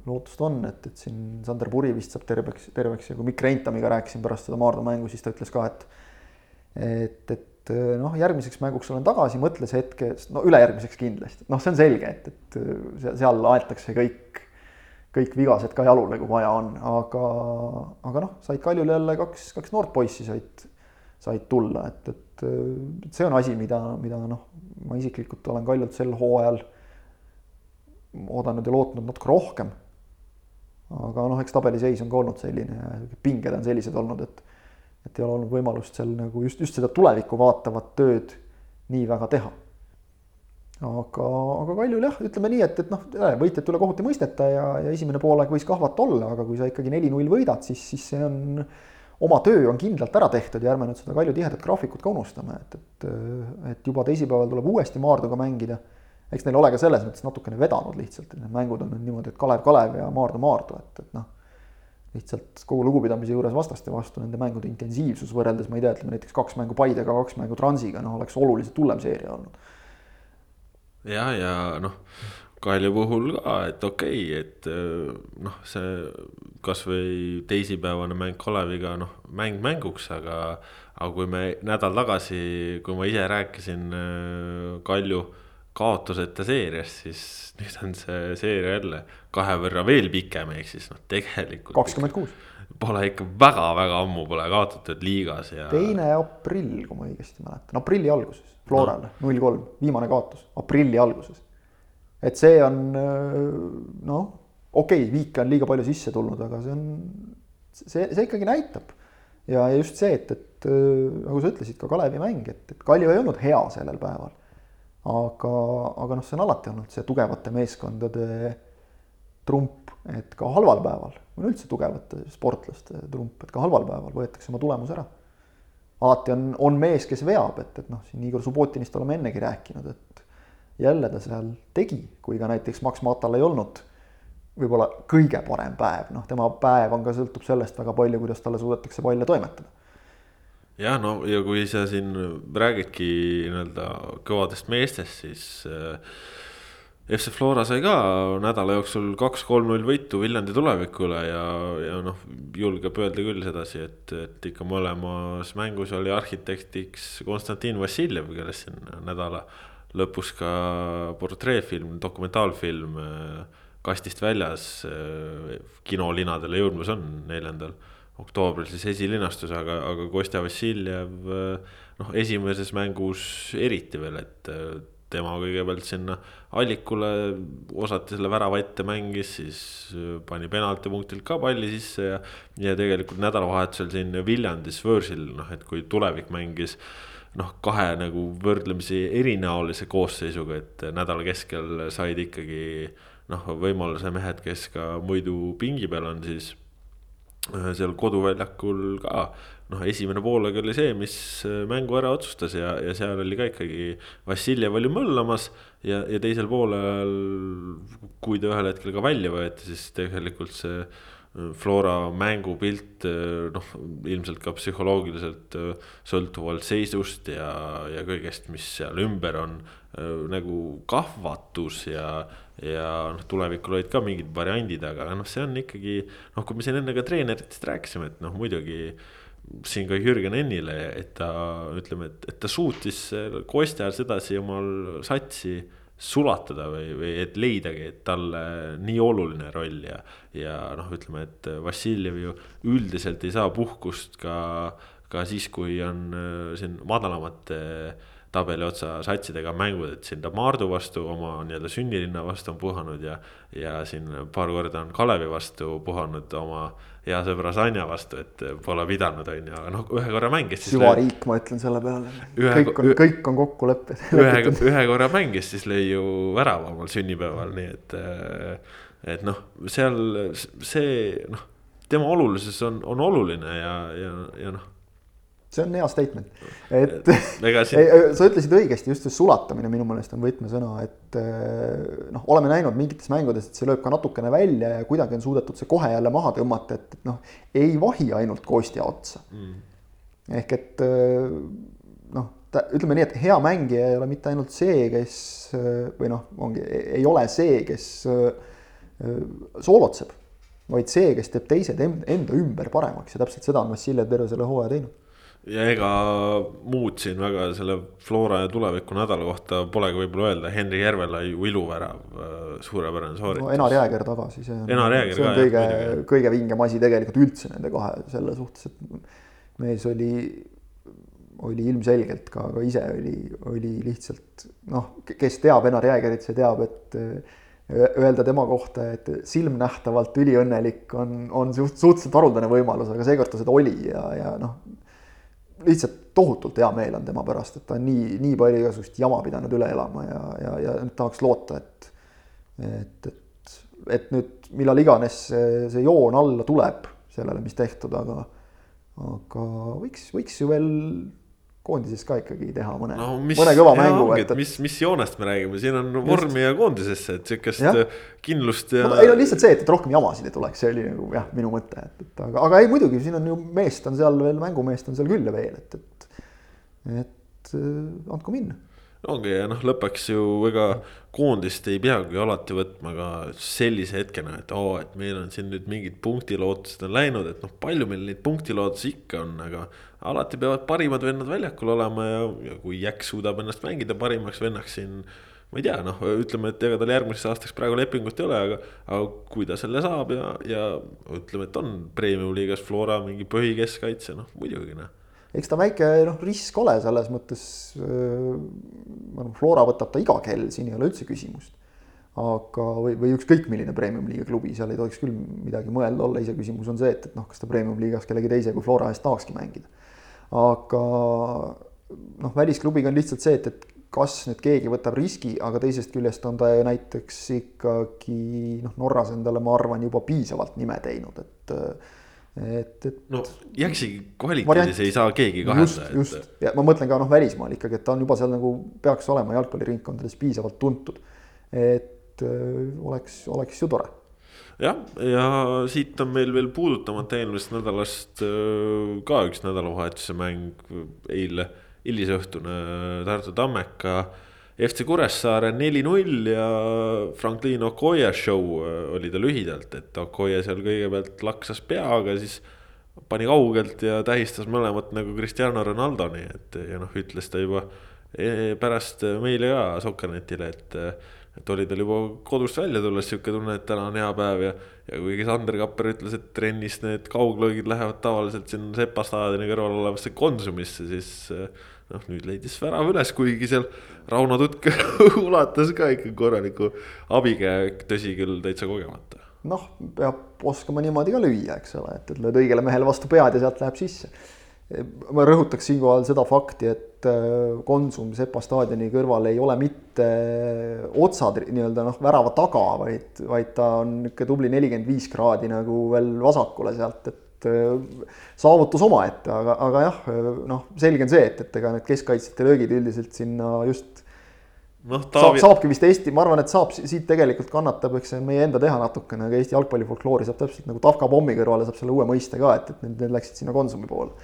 lootust on, et, et siin Sander Puri vist saab terveks, terveks ja kui Mikk Reintamiga rääkisin pärast seda Maardu mängu, siis ta ütles ka, et et, et noh, järgmiseks mänguks olen tagasi, mõtles hetke, no ülejärgmiseks kindlasti, noh, see on selge, et, et seal aetakse kõik, kõik vigased ka jalule, kui vaja on, aga, aga noh, said Kaljul jälle kaks, kaks noort poissi said, said tulla, et, et see on asi, mida, mida noh, ma isiklikult olen Kaljult sel hooajal oodanud ja lootnud natuke rohkem. aga noh, eks tabeliseis on ka olnud selline ja pinged on sellised olnud, et et ei ole olnud võimalust seal nagu just, just seda tulevikku vaatavat tööd nii väga teha. Aga, aga Kaljul jah, ütleme nii, et, et noh, võitjat üle kohut ei mõisteta ja, ja esimene poolaeg võis kahvata olla, aga kui sa ikkagi neli-null võidad, siis, siis see on oma töö on kindlalt ära tehtud ja ärme nüüd seda Kalju tihedat graafikut ka unustame, et, et, et juba teisipäeval tuleb uuesti Maarduga mängida eks neil ole ka selles mõttes natukene vedanud lihtsalt, et need mängud on nüüd niimoodi, et Kalev Kalev ja Maardu Maardu, et, et noh. lihtsalt kogu lugupidamise juures vastaste vastu nende mängude intensiivsus võrreldes, ma ei tea, ütleme näiteks kaks mängu Paidega, kaks mängu Transiga, noh, oleks oluliselt hullem seeria olnud. Ja, ja noh, Kalju puhul ka, et okei okay,, et noh, see kasvõi teisipäevane mäng Kaleviga, noh, mäng mänguks, aga. aga kui me nädal tagasi, kui ma ise rääkisin Kalju kaotuseta seerias, siis [LAUGHS] nüüd on see seeria jälle kahe võrra veel pikem, ehk siis noh, tegelikult. kakskümmend kuus. Pole ikka väga-väga ammu pole kaotatud liigas ja. teine aprill, kui ma õigesti mäletan, aprilli alguses, Florale null no. kolm, viimane kaotus, aprilli alguses. et see on noh, okei okay,, viike on liiga palju sisse tulnud, aga see on, see, see ikkagi näitab. ja just see, et, et nagu sa ütlesid, ka Kalevi mäng, et, et Kalju ei olnud hea sellel päeval aga, aga noh, see on alati olnud see tugevate meeskondade trump, et ka halval päeval, või üldse tugevate sportlaste trump, et ka halval päeval võetakse oma tulemus ära. alati on, on mees, kes veab, et, et noh, siin Igor Subbotinist oleme ennegi rääkinud, et jälle ta seal tegi, kui ka näiteks Max Matal ei olnud võib-olla kõige parem päev, noh, tema päev on ka, sõltub sellest väga palju, kuidas talle suudetakse palle toimetada. Jah, no ja kui sa siin räägidki nii-öelda kõvadest meestest, siis äh, FC Flora sai ka nädala jooksul kaks-kolm-null võitu Viljandi tulevikule ja, ja noh, julgeb öelda küll sedasi, et, et ikka mõlemas mängus oli arhitektiks Konstantin Vassiljev, kellest siin nädala lõpus ka portreefilm, dokumentaalfilm äh, kastist väljas äh, kinolinadele jõudmas on neljandal oktoobril siis esilinastus, aga, aga Kostja Vassiljev noh, esimeses mängus eriti veel, et tema kõigepealt sinna allikule osati selle värava ette mängis, siis pani penaltipunktilt ka palli sisse ja. ja tegelikult nädalavahetusel siin Viljandis võõrsil, noh, et kui tulevik mängis noh, kahe nagu võrdlemisi erinäolise koosseisuga, et nädala keskel said ikkagi noh, võimaluse mehed, kes ka muidu pingi peal on, siis Äh, seal koduväljakul ka noh, esimene poolaeg oli see, mis äh, mängu ära otsustas ja, ja seal oli ka ikkagi Vassiljev oli möllamas. ja, ja teisel poolel, kui ta ühel hetkel ka välja võeti, siis tegelikult see äh, Flora mängupilt noh, ilmselt ka psühholoogiliselt sõltuvalt seisust ja, ja kõigest, mis seal ümber on nagu kahvatus ja ja noh, tulevikul olid ka mingid variandid, aga noh, see on ikkagi noh, kui me siin enne ka treeneritest rääkisime, et noh, muidugi siin ka Jürgen Ennile, et ta ütleme, et, et ta suutis Kostjas edasi omal satsi sulatada või, või et leidagi, et talle nii oluline roll ja. ja noh, ütleme, et Vassiljev ju üldiselt ei saa puhkust ka, ka siis, kui on äh, siin madalamate tabeli otsa satsidega mängud, et siin ta Maardu vastu oma nii-öelda sünnilinna vastu on puhanud ja. ja siin paar korda on Kalevi vastu puhanud oma hea sõbra Sanja vastu, et pole pidanud, on ju, aga noh, ühe korra mängis. süvariik, ma ütlen selle peale. kõik on, kõik on kokku leppinud. ühe, ühe korra mängis, siis lõi ju värava omal sünnipäeval, nii et. et noh, seal see noh, tema olulisus on, on oluline ja, ja, ja noh see on hea statement, et siin... [LAUGHS] sa ütlesid õigesti, just see sulatamine minu meelest on võtmesõna, et eh, noh, oleme näinud mingites mängudes, et see lööb ka natukene välja ja kuidagi on suudetud see kohe jälle maha tõmmata, et, et noh, ei vahi ainult Kostja otsa. Mm.. ehk et eh, noh, ütleme nii, et hea mängija ei ole mitte ainult see, kes või noh, ongi, ei ole see, kes eh, soolotseb, vaid see, kes teeb teised enda ümber paremaks ja täpselt seda on Vassiljev terve selle hooaja teinud ja ega muud siin väga selle Flora ja tuleviku nädala kohta polegi võib-olla öelda, Henri Järvela ju iluvärav, äh, suurepärane sooritus no,. Enar Jääger tagasi, see on, see on kõige, kõige vingem asi tegelikult üldse nende kahe selle suhtes, et mees oli, oli ilmselgelt ka, ka ise oli, oli lihtsalt noh, kes teab Enar Jäägerit, see teab, et äh, öelda tema kohta, et silmnähtavalt üliõnnelik on, on suhteliselt haruldane võimalus, aga seekord ta seda oli ja, ja noh lihtsalt tohutult hea meel on tema pärast, et ta on nii, nii palju igasugust jama pidanud üle elama ja, ja, ja tahaks loota, et, et, et, et nüüd millal iganes see, see joon alla tuleb sellele, mis tehtud, aga, aga võiks, võiks ju veel koondises ka ikkagi teha mõne no,, mõne kõva mängu. Et, mis, mis joonest me räägime, siin on vormi ja koondisesse, et sihukest kindlust ja. ei no lihtsalt see, et, et rohkem jamasid ei tuleks, see oli nagu jah, minu mõte, et, et aga, aga ei muidugi, siin on ju meest on seal veel, mängumeest on seal küll ja veel, et, et, et äh, andku minna ongi ja noh, lõpuks ju ega koondist ei peagi alati võtma ka sellise hetkena, et oo oh,, et meil on siin nüüd mingid punktilootused on läinud, et noh, palju meil neid punktilootusi ikka on, aga alati peavad parimad vennad väljakul olema ja, ja kui Jäkk suudab ennast mängida parimaks vennaks siin. ma ei tea, noh, ütleme, et ega tal järgmiseks aastaks praegu lepingut ei ole, aga, aga kui ta selle saab ja, ja ütleme, et on premium liigas Flora mingi põhikeskkaitse, noh muidugi noh eks ta väike noh, risk ole selles mõttes. ma arvan, Flora võtab ta iga kell, siin ei ole üldse küsimust. aga, või, või ükskõik milline premium-liiga klubi, seal ei tohiks küll midagi mõelda olla, iseküsimus on see, et, et noh, kas ta premium-liigas kellegi teise kui Flora eest tahakski mängida aga noh, välisklubiga on lihtsalt see, et, et kas nüüd keegi võtab riski, aga teisest küljest on ta näiteks ikkagi noh, Norras endale, ma arvan, juba piisavalt nime teinud, et et, et. no Jaksi kvaliteedis ei saa keegi kahelda. just, just ja ma mõtlen ka noh, välismaal ikkagi, et ta on juba seal nagu peaks olema jalgpalliringkondades piisavalt tuntud. et öö, oleks, oleks ju tore jah, ja siit on meil veel puudutamata eelmisest nädalast äh, ka üks nädalavahetuse mäng eile, hilisõhtune Tartu Tammeka. FC Kuressaare neli-null ja Franklin Okoye show äh, oli ta lühidalt, et Okoye seal kõigepealt laksas peaga, siis pani kaugelt ja tähistas mõlemat nagu Cristiano Ronaldo, nii et ja noh, ütles ta juba eh, pärast meile ka Sokkernetile, et et oli tal juba kodust välja tulles sihuke tunne, et täna on hea päev ja. ja kuigi Sander Kapper ütles, et trennis need kauglõigid lähevad tavaliselt sinna Sepa staadioni kõrval olevasse Konsumisse, siis. Noh, nüüd leidis värav üles, kuigi seal Rauno Tutk [LAUGHS] ulatas ka ikka korraliku abikäe, tõsi küll, täitsa kogemata. noh, peab oskama niimoodi ka lüüa, eks ole, et, et lööd õigele mehele vastu pead ja sealt läheb sisse ma rõhutaks siinkohal seda fakti, et äh, Konsum Sepa staadioni kõrval ei ole mitte otsad nii-öelda noh, värava taga, vaid, vaid ta on niisugune tubli nelikümmend viis kraadi nagu veel vasakule sealt, et äh, saavutus omaette, aga, aga jah, noh, selge on see, et, et ega need keskkaitsjate löögid üldiselt sinna just noh, Taavi... saab, saabki vist Eesti, ma arvan, et saab siit tegelikult kannatab, eks see on meie enda teha natukene, aga Eesti jalgpallifolkloori saab täpselt nagu Tafka pommi kõrvale saab selle uue mõiste ka, et, et need, need läksid sinna Konsumi poole.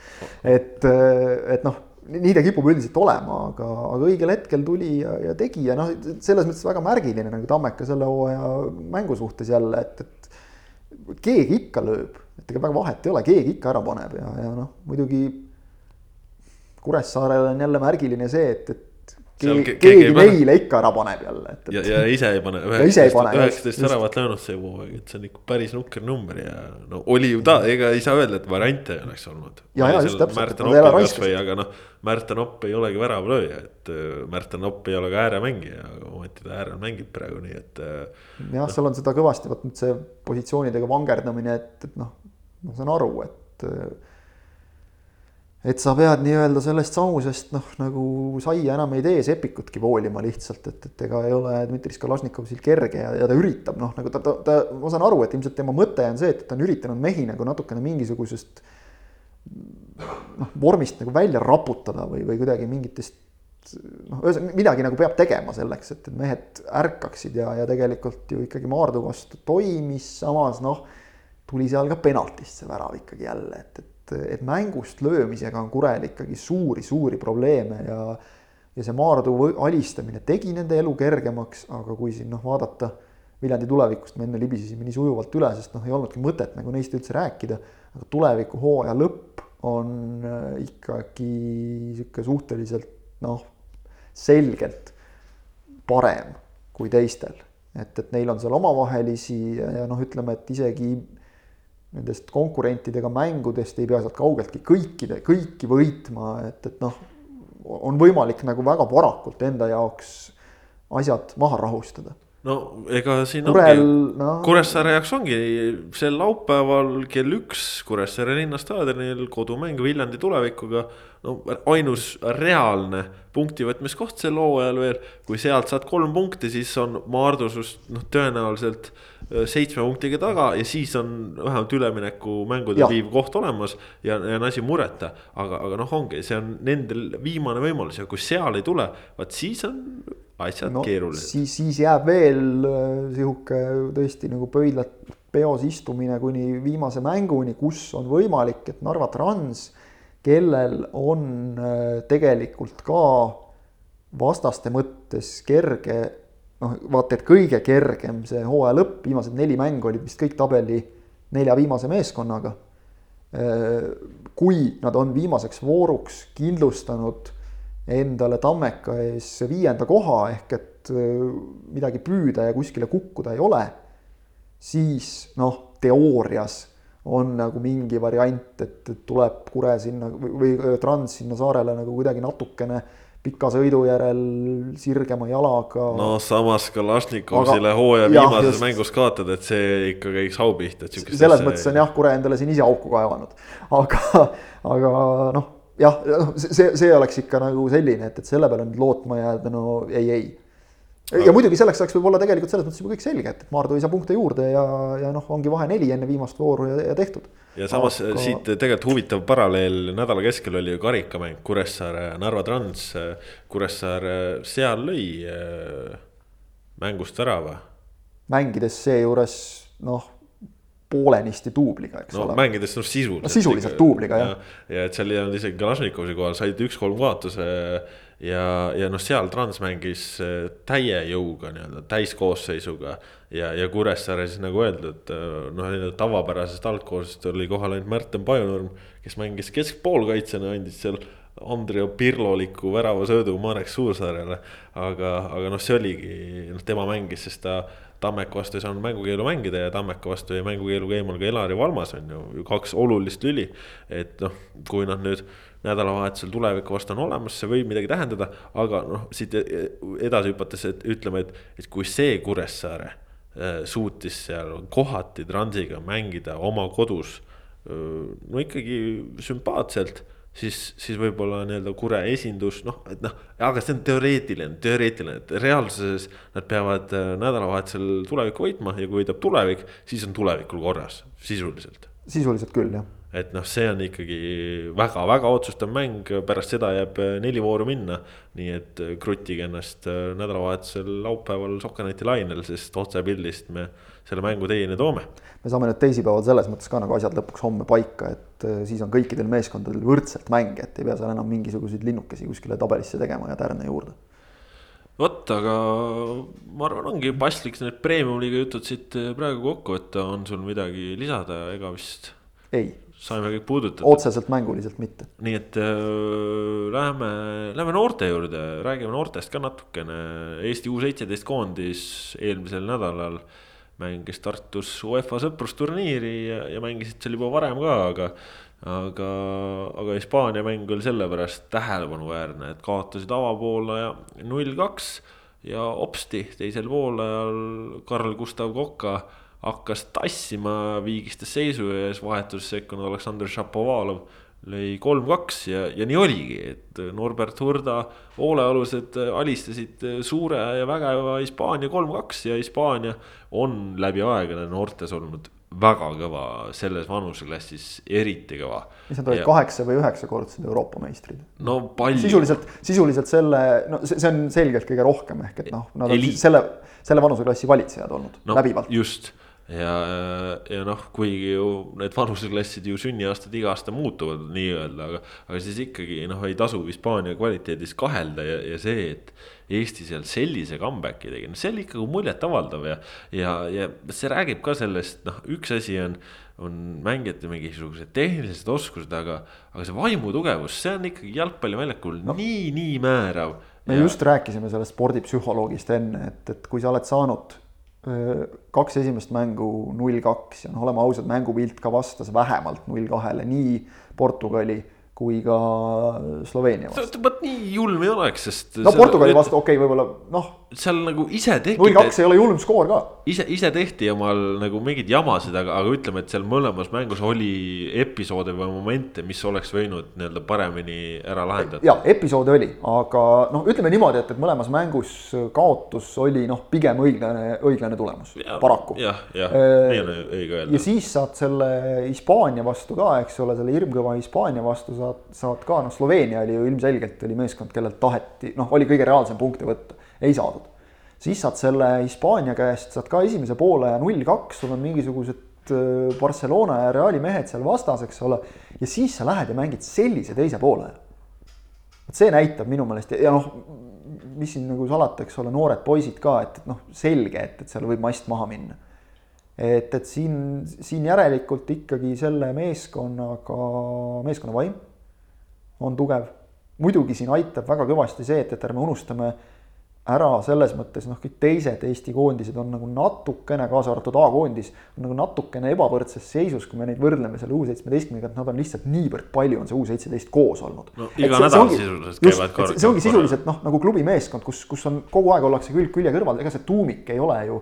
et, et noh, nii ta kipub üldiselt olema, aga, aga õigel hetkel tuli ja, ja tegi ja noh, selles mõttes väga märgiline nagu Tammeka selle hooaja mängu suhtes jälle, et, et keegi ikka lööb, et ega väga vahet ei ole, keegi ikka ära paneb ja, ja noh, muidugi Kuressaarel on jälle märgiline see, et, et keegi, keegi neile ikka ära paneb jälle, et, et. ja, ja ise ei pane. üheksateist säravat löönud see hooaeg, et see on ikka päris nukker number ja no oli ju ta, ega ei saa öelda, et variante ei oleks olnud. ja, ja just täpselt. aga noh, Märten Opp ei olegi väravlööja, et äh, Märten Opp ei ole ka ääremängija, aga ometi ta äärel mängib praegu, nii et. Äh, jah, seal on seda kõvasti, vot nüüd see positsioonidega vangerdamine, et, et noh, ma saan aru, et et sa pead nii-öelda sellest samusest noh, nagu saia enam ei tee sepikutki voolima lihtsalt, et, et ega ei ole Dmitri Skalašnikovil kerge ja, ja ta üritab noh, nagu ta, ta, ta, ma saan aru, et ilmselt tema mõte on see, et ta on üritanud mehi nagu natukene mingisugusest noh, vormist nagu välja raputada või, või kuidagi mingitest noh, ühesõnaga midagi nagu peab tegema selleks, et mehed ärkaksid ja, ja tegelikult ju ikkagi Maardu vastu toimis, samas noh, tuli seal ka penaltist see värav ikkagi jälle, et, et et mängust löömisega on Kurel ikkagi suuri-suuri probleeme ja ja see Maardu alistamine tegi nende elu kergemaks, aga kui siin noh, vaadata Viljandi tulevikust, me enne libisesime nii sujuvalt üle, sest noh, ei olnudki mõtet nagu neist üldse rääkida, aga tuleviku hooaja lõpp on äh, ikkagi niisugune suhteliselt noh, selgelt parem kui teistel. et, et neil on seal omavahelisi ja noh, ütleme, et isegi nendest konkurentidega mängudest ei pea sealt kaugeltki kõikide, kõiki võitma, et, et noh, on võimalik nagu väga varakult enda jaoks asjad maha rahustada no ega siin Kurel, ongi no., Kuressaare jaoks ongi sel laupäeval kell üks Kuressaare linnastaadionil kodumäng Viljandi tulevikuga. no ainus reaalne punkti võtmiskoht sel hooajal veel, kui sealt saad kolm punkti, siis on Maardu sinust noh, tõenäoliselt seitsme punktiga taga ja siis on vähemalt üleminekumängudel viiv koht olemas ja, ja on asi mureta. aga, aga noh, ongi, see on nendel viimane võimalus ja kui seal ei tule, vaat siis on asjad no, keerulised. siis, siis jääb veel äh, sihuke tõesti nagu pöidlat peos istumine kuni viimase mänguni, kus on võimalik, et Narva Trans, kellel on äh, tegelikult ka vastaste mõttes kerge, noh, vaata et kõige kergem see hooaja lõpp, viimased neli mängu olid vist kõik tabeli nelja viimase meeskonnaga. Äh, kui nad on viimaseks vooruks kindlustanud endale Tammeka ees viienda koha ehk et äh, midagi püüda ja kuskile kukkuda ei ole, siis noh, teoorias on nagu mingi variant, et tuleb Kure sinna või, või Trans sinna saarele nagu kuidagi natukene pika sõidu järel sirgema jalaga. no samas Kalašnikovile hooaja viimases just, mängus kaotada, et see ikka käiks au pihta, selles mõttes on jah, Kure endale siin ise auku kaevanud, aga, aga noh jah, see, see oleks ikka nagu selline, et, et selle peale nüüd lootma jääda, no ei, ei. Ja muidugi selleks oleks võib-olla tegelikult selles mõttes juba kõik selge, et, Maardu ei saa punkte juurde ja, ja noh, ongi vahe neli enne viimast vooru ja, ja tehtud. ja samas Aga... siit tegelikult huvitav paralleel nädala keskel oli ju karikamäng Kuressaare, Narva Trans. Kuressaare seal lõi äh, mängust värava. mängides seejuures noh poolenisti duubliga, eks no, ole. mängides noh sisuliselt. no sisuliselt duubliga jah. ja et seal ei olnud isegi Kalašnikovi kohal, said üks-kolm kaotuse. Ja, ja noh, seal Trans mängis äh, täie jõuga nii-öelda täiskoosseisuga. ja, ja Kuressaare siis nagu öeldud, äh, noh tavapärasest algkoosest oli kohal ainult Märten Pajunurm, kes mängis keskpoolkaitsjana, andis seal Andrea Pirloliku väravasöödu Marek Suursaarele. aga, aga noh, see oligi, noh tema mängis, sest ta Tammeka vastu ei saanud mängukeelu mängida ja Tammeka vastu jäi mängukeeluga eemal ka Elari Valmas on ju, kaks olulist lüli. et noh, kui nad nüüd nädalavahetusel tuleviku vastu on olemas, see võib midagi tähendada, aga noh, siit edasi hüpates, et ütleme, et, et kui see Kuressaare äh, suutis seal kohati Transiga mängida oma kodus no ikkagi sümpaatselt siis, siis võib-olla nii-öelda Kure esindus, noh, et noh, aga see on teoreetiline, teoreetiline, et reaalsuses nad peavad nädalavahetusel tulevikku võitma ja kui võidab tulevik, siis on tulevikul korras, sisuliselt. sisuliselt küll, jah. Et noh, see on ikkagi väga-väga otsustav mäng, pärast seda jääb äh, neli vooru minna. nii et äh, kruttige ennast nädalavahetusel laupäeval Sokkaneti lainel, sest otsepildist me selle mängu teieni toome me saame nüüd teisipäeval selles mõttes ka nagu asjad lõpuks homme paika, et äh, siis on kõikidel meeskondadel võrdselt mänge, et ei pea seal enam mingisuguseid linnukesi kuskile tabelisse tegema ja tärne juurde. vot, aga ma arvan, ongi paslik need premium-liiga jutud siit äh, praegu kokku võtta, on sul midagi lisada, ega vist? ei, saime kõik puudutatud. otseselt mänguliselt mitte. nii et äh, läheme, läheme noorte juurde, räägime noortest ka natukene. Eesti U seitseteist koondis eelmisel nädalal mängis Tartus UEFA sõprusturniiri ja, ja mängisid seal juba varem ka, aga aga, aga Hispaania mäng oli sellepärast tähelepanuväärne, et kaotasid avapoolaja null kaks ja hopsti teisel poolajal Karl Gustav Koka hakkas tassima, viigistas seisu ees, vahetuses sekkunud Aleksandr Šapovalov lõi kolm-kaks ja, ja nii oligi, et Norbert Hurda hoolealused alistasid suure ja vägeva Hispaania kolm-kaks ja Hispaania on läbi aegade noortes olnud väga kõva, selles vanuseklassis eriti kõva. mis nad olid, kaheksa või üheksakordsed Euroopa meistrid? no palju. sisuliselt, sisuliselt selle, no see, see on selgelt kõige rohkem ehk et noh, nad on selle, selle vanuseklassi valitsejad olnud no, läbivalt. just ja, ja noh, kuigi ju need vanuseklassid ju sünniaastad iga aasta muutuvad nii-öelda, aga, aga siis ikkagi noh, ei tasu Hispaania kvaliteedis kahelda ja, ja see, et Eesti seal sellise comeback'i tegi, no see oli ikkagi muljetavaldav ja, ja, ja see räägib ka sellest, noh, üks asi on, on mängijate mingisugused tehnilised oskused, aga, aga see vaimutugevus, see on ikkagi jalgpalliväljakul no. nii, nii määrav. me ja... just rääkisime sellest spordipsühholoogist enne, et, et kui sa oled saanud kaks esimest mängu null kaks ja noh, oleme ausad, mängupilt ka vastas vähemalt null kahele nii Portugali kui ka Sloveenia vastu. vot nii julm ei oleks, sest. no Portugali vastu okei okay,, võib-olla noh. seal nagu ise tehti. null kaks ei ole julm skoor ka. ise, ise tehti omal nagu mingeid jamasid, aga, aga ütleme, et seal mõlemas mängus oli episoode või momente, mis oleks võinud nii-öelda paremini ära lahendada. ja episoode oli, aga noh, ütleme niimoodi, et, et mõlemas mängus kaotus oli noh, pigem õiglane, õiglane tulemus, paraku. jah, jah, nii on õige öelda. ja siis saad selle Hispaania vastu ka, eks ole, selle hirmkõva Hispaania vastu saad, saad ka, noh, Sloveenia oli ju ilmselgelt oli meeskond, kellelt taheti, noh, oli kõige reaalsem punkte võtta, ei saadud. siis saad selle Hispaania käest, saad ka esimese poole null kaks, sul on mingisugused äh, Barcelona ja Reali mehed seal vastas, eks ole. ja siis sa lähed ja mängid sellise teise poole. vot see näitab minu meelest ja, ja noh, mis siin nagu salata, eks ole, noored poisid ka, et, et noh, selge, et, et seal võib mast maha minna et, et siin, siin järelikult ikkagi selle meeskonnaga, meeskonna vaim on tugev. muidugi siin aitab väga kõvasti see, et, et ärme unustame ära selles mõttes noh, kõik teised Eesti koondised on nagu natukene, kaasa arvatud A-koondis, on nagu natukene ebavõrdses seisus, kui me neid võrdleme selle U17-ga, et nad on lihtsalt niivõrd palju on see U17 koos olnud. no iga nädal sisuliselt käivad kord. see ongi sisuliselt noh, nagu klubimeeskond, kus, kus on kogu aeg ollakse külg külje kõrval, ega see tuumik ei ole ju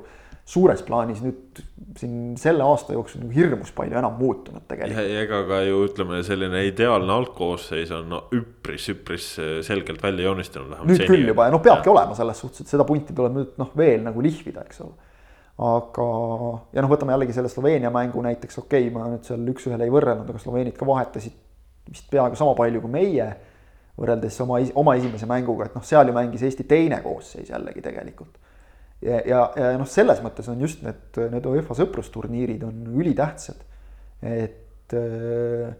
suures plaanis nüüd siin selle aasta jooksul nagu hirmus palju enam muutunud tegelikult. ja ega ka ju ütleme, selline ideaalne algkoosseis on no, üpris, üpris selgelt välja joonistunud. nüüd küll juba ja noh, peabki ja. olema selles suhtes, et seda punti tuleb nüüd noh, veel nagu lihvida, eks ole. aga, ja noh, võtame jällegi selle Sloveenia mängu näiteks, okei okay,, ma nüüd seal üks-ühele ei võrrelnud, aga sloveenid ka vahetasid vist peaaegu sama palju kui meie võrreldes oma, oma esimese mänguga, et noh, seal ju mängis Eesti teine koosseis jällegi tegelikult ja, ja, ja noh, selles mõttes on just need, need UEFA sõprusturniirid on ülitähtsad. et äh,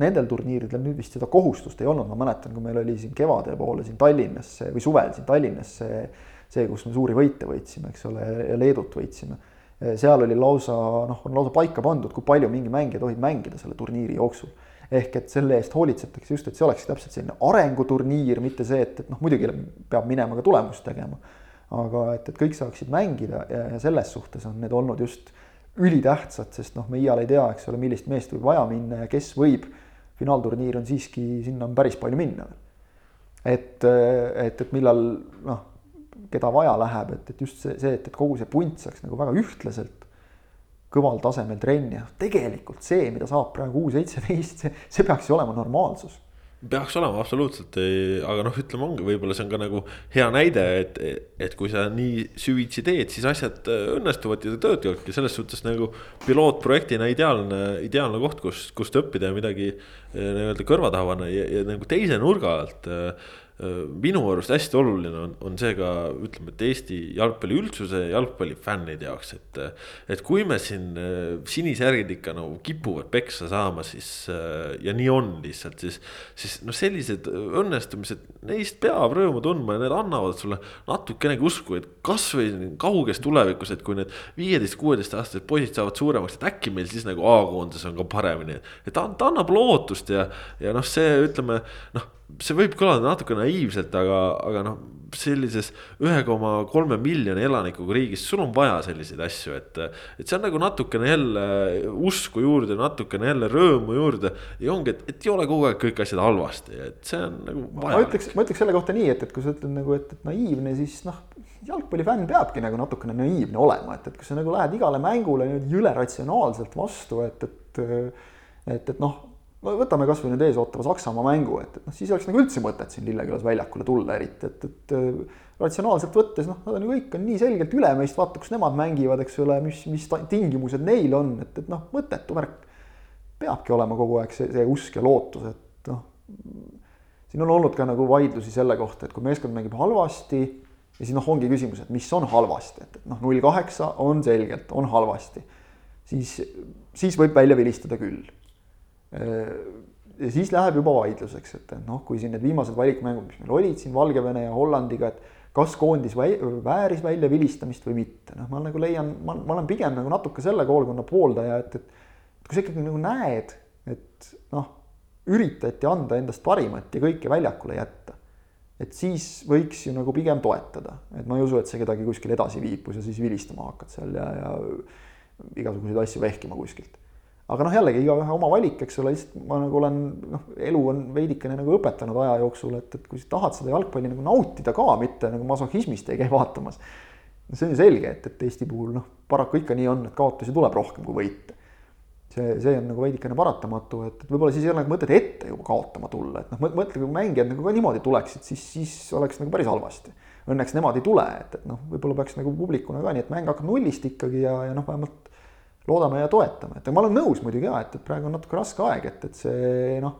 nendel turniiridel nüüd vist seda kohustust ei olnud, ma mäletan, kui meil oli siin kevade poole siin Tallinnas või suvel siin Tallinnas see, see, kus me suuri võite võitsime, eks ole, ja Leedut võitsime. seal oli lausa noh, on lausa paika pandud, kui palju mingi mängija tohib mängida selle turniiri jooksul ehk et selle eest hoolitsetakse just, et see oleks täpselt selline arenguturniir, mitte see, et, et noh, muidugi peab minema ka tulemust tegema aga et, et kõik saaksid mängida ja, ja selles suhtes on need olnud just ülitähtsad, sest noh, me iial ei tea, eks ole, millist meest võib vaja minna ja kes võib. finaalturniir on siiski, sinna on päris palju minna. et, et, et millal noh, keda vaja läheb, et, et just see, see, et, et kogu see punt saaks nagu väga ühtlaselt kõval tasemel trenni ja tegelikult see, mida saab praegu U seitseteist, see, see peaks ju olema normaalsus peaks olema absoluutselt, aga noh, ütleme ongi, võib-olla see on ka nagu hea näide, et, et kui sa nii süvitsi teed, siis asjad äh, õnnestuvad ja töötavadki selles suhtes nagu pilootprojektina ideaalne, ideaalne koht, kus, kust õppida ja midagi äh, nii-öelda kõrva taha panna ja, ja nagu teise nurga alt. Äh, minu arust hästi oluline on, on see ka ütleme, et Eesti jalgpalli üldsuse ja jalgpallifännide jaoks, et. et kui me siin sinisärgid ikka nagu no, kipuvad peksa saama, siis ja nii on lihtsalt, siis. siis noh, sellised õnnestumised, neist peab rõõmu tundma ja need annavad sulle natukenegi usku, et kasvõi kauges tulevikus, et kui need viieteist, kuueteist aastased poisid saavad suuremaks, et äkki meil siis nagu A-koondises on ka paremini. et ta, ta annab lootust ja, ja noh, see ütleme noh see võib kõlada natuke naiivselt, aga, aga noh, sellises ühe koma kolme miljoni elanikuga riigis, sul on vaja selliseid asju, et. et see on nagu natukene jälle usku juurde, natukene jälle rõõmu juurde ja ongi, et, et ei ole kogu aeg kõik asjad halvasti, et see on nagu. ma ütleks, ma ütleks selle kohta nii, et, et kui sa ütled nagu, et, et naiivne, siis noh, jalgpallifänn peabki nagu natukene naiivne olema, et, et kui sa nagu lähed igale mängule nüüd jüle ratsionaalselt vastu, et, et et, et noh, no võtame kasvõi nüüd eesootava Saksamaa mängu, et, et noh, siis oleks nagu üldse mõtet siin Lillekülas väljakule tulla, eriti et, et äh, ratsionaalselt võttes noh, nad on ju kõik on nii selgelt üle meist, vaata, kus nemad mängivad, eks ole, mis, mis tingimused neil on, et, et noh, mõttetu värk. peabki olema kogu aeg see, see usk ja lootus, et noh, siin on olnud ka nagu vaidlusi selle kohta, et kui meeskond mängib halvasti ja siis noh, ongi küsimus, et mis on halvasti, et, et noh, null kaheksa on selgelt, on halvasti, siis, siis võib välja vilistada küll ja siis läheb juba vaidluseks, et, et noh, kui siin need viimased valikmängud, mis meil olid siin Valgevene ja Hollandiga, et kas koondis vääris välja vilistamist või mitte, noh, ma nagu leian, ma, ma olen pigem nagu natuke selle koolkonna pooldaja, et, et kui sa ikkagi nagu näed, et noh, üritati anda endast parimat ja kõike väljakule jätta, et siis võiks ju nagu pigem toetada, et ma ei usu, et see kedagi kuskil edasi viib, kui sa siis vilistama hakkad seal ja, ja igasuguseid asju vehkima kuskilt aga noh, jällegi igaühe oma valik, eks ole, lihtsalt ma nagu olen noh, elu on veidikene nagu õpetanud aja jooksul, et, et kui sa tahad seda jalgpalli nagu nautida ka, mitte nagu masohhismist ei käi vaatamas. see on ju selge, et, et Eesti puhul noh, paraku ikka nii on, et kaotusi tuleb rohkem kui võite. see, see on nagu veidikene paratamatu, et, et võib-olla siis ei ole nagu mõtet ette juba kaotama tulla, et noh, mõtle, kui mängijad nagu ka niimoodi tuleksid, siis, siis oleks nagu päris halvasti. Õnneks nemad ei tule, et, et noh, võib-olla peaks nagu publikuna ka nii, et mäng hakkab nullist ikkagi ja, ja noh, vähemalt loodame ja toetame, et ma olen nõus muidugi ja et, et praegu on natuke raske aeg, et, et see noh.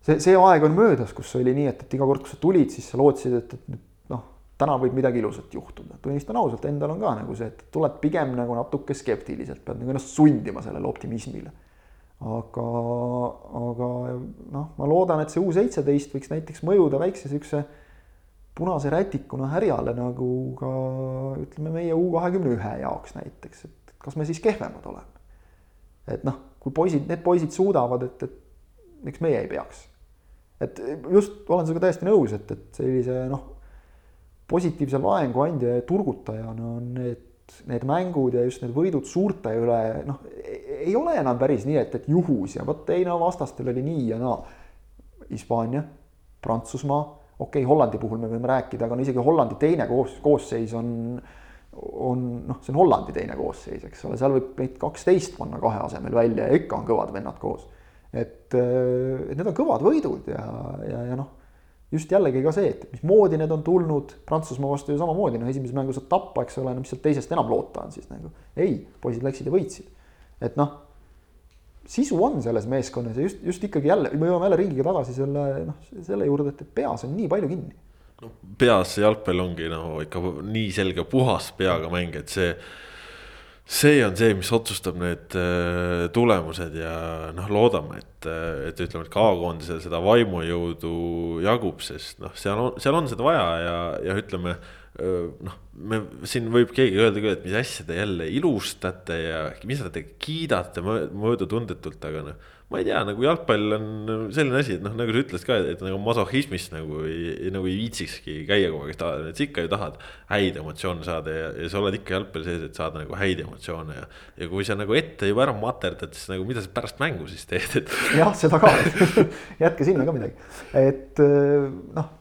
see, see aeg on möödas, kus oli nii, et, et iga kord, kui sa tulid, siis sa lootsid, et, et noh, täna võib midagi ilusat juhtuda. tunnistan ausalt, endal on ka nagu see, et tuled pigem nagu natuke skeptiliselt, pead nagu ennast sundima sellele optimismile. aga, aga noh, ma loodan, et see U seitseteist võiks näiteks mõjuda väikse siukse punase rätikuna härjale nagu ka ütleme, meie U kahekümne ühe jaoks näiteks, et kas me siis kehvemad oleme? et noh, kui poisid, need poisid suudavad, et, et miks meie ei peaks? et just olen sinuga täiesti nõus, et, et sellise noh, positiivse laengu andja ja turgutajana on need, need mängud ja just need võidud suurte üle, noh, ei ole enam päris nii, et, et juhus ja vot ei no vastastel oli nii ja naa. Hispaania, Prantsusmaa, okei okay,, Hollandi puhul me võime rääkida, aga no isegi Hollandi teine koos, koosseis on on noh, see on Hollandi teine koosseis, eks ole, seal võib neid kaksteist panna kahe asemel välja ja ikka on kõvad vennad koos. et, äh, et need on kõvad võidud ja, ja, ja noh, just jällegi ka see, et mismoodi need on tulnud Prantsusmaa vastu ju samamoodi, noh, esimeses mängus saad tappa, eks ole, no mis sealt teisest enam loota on siis nagu. ei, poisid läksid ja võitsid. et noh, sisu on selles meeskonnas ja just, just ikkagi jälle, me jõuame jälle ringiga tagasi selle noh, selle juurde, et peas on nii palju kinni no peas jalgpall ongi no ikka nii selge puhas peaga mäng, et see. see on see, mis otsustab need äh, tulemused ja noh, loodame, et, äh, et ütleme, et K-koondisel seda vaimujõudu jagub, sest noh, seal on, seal on seda vaja ja, ja ütleme äh, noh, me siin võib keegi öelda küll, et mis asja te jälle ilustate ja mis te kiidate möödatundetult, aga noh ma ei tea, nagu jalgpall on selline asi, et noh, nagu sa ütlesid ka, et nagu masohhismist nagu ei, nagu ei viitsikski käia kogu aeg, et sa ikka ju tahad häid emotsioone saada ja, ja sa oled ikka jalgpalli sees, et saada nagu häid emotsioone ja. ja kui sa nagu ette juba ära materdad, siis nagu mida sa pärast mängu siis teed, et. [LAUGHS] jah, seda ka [LAUGHS] jätke sinna ka midagi, et noh,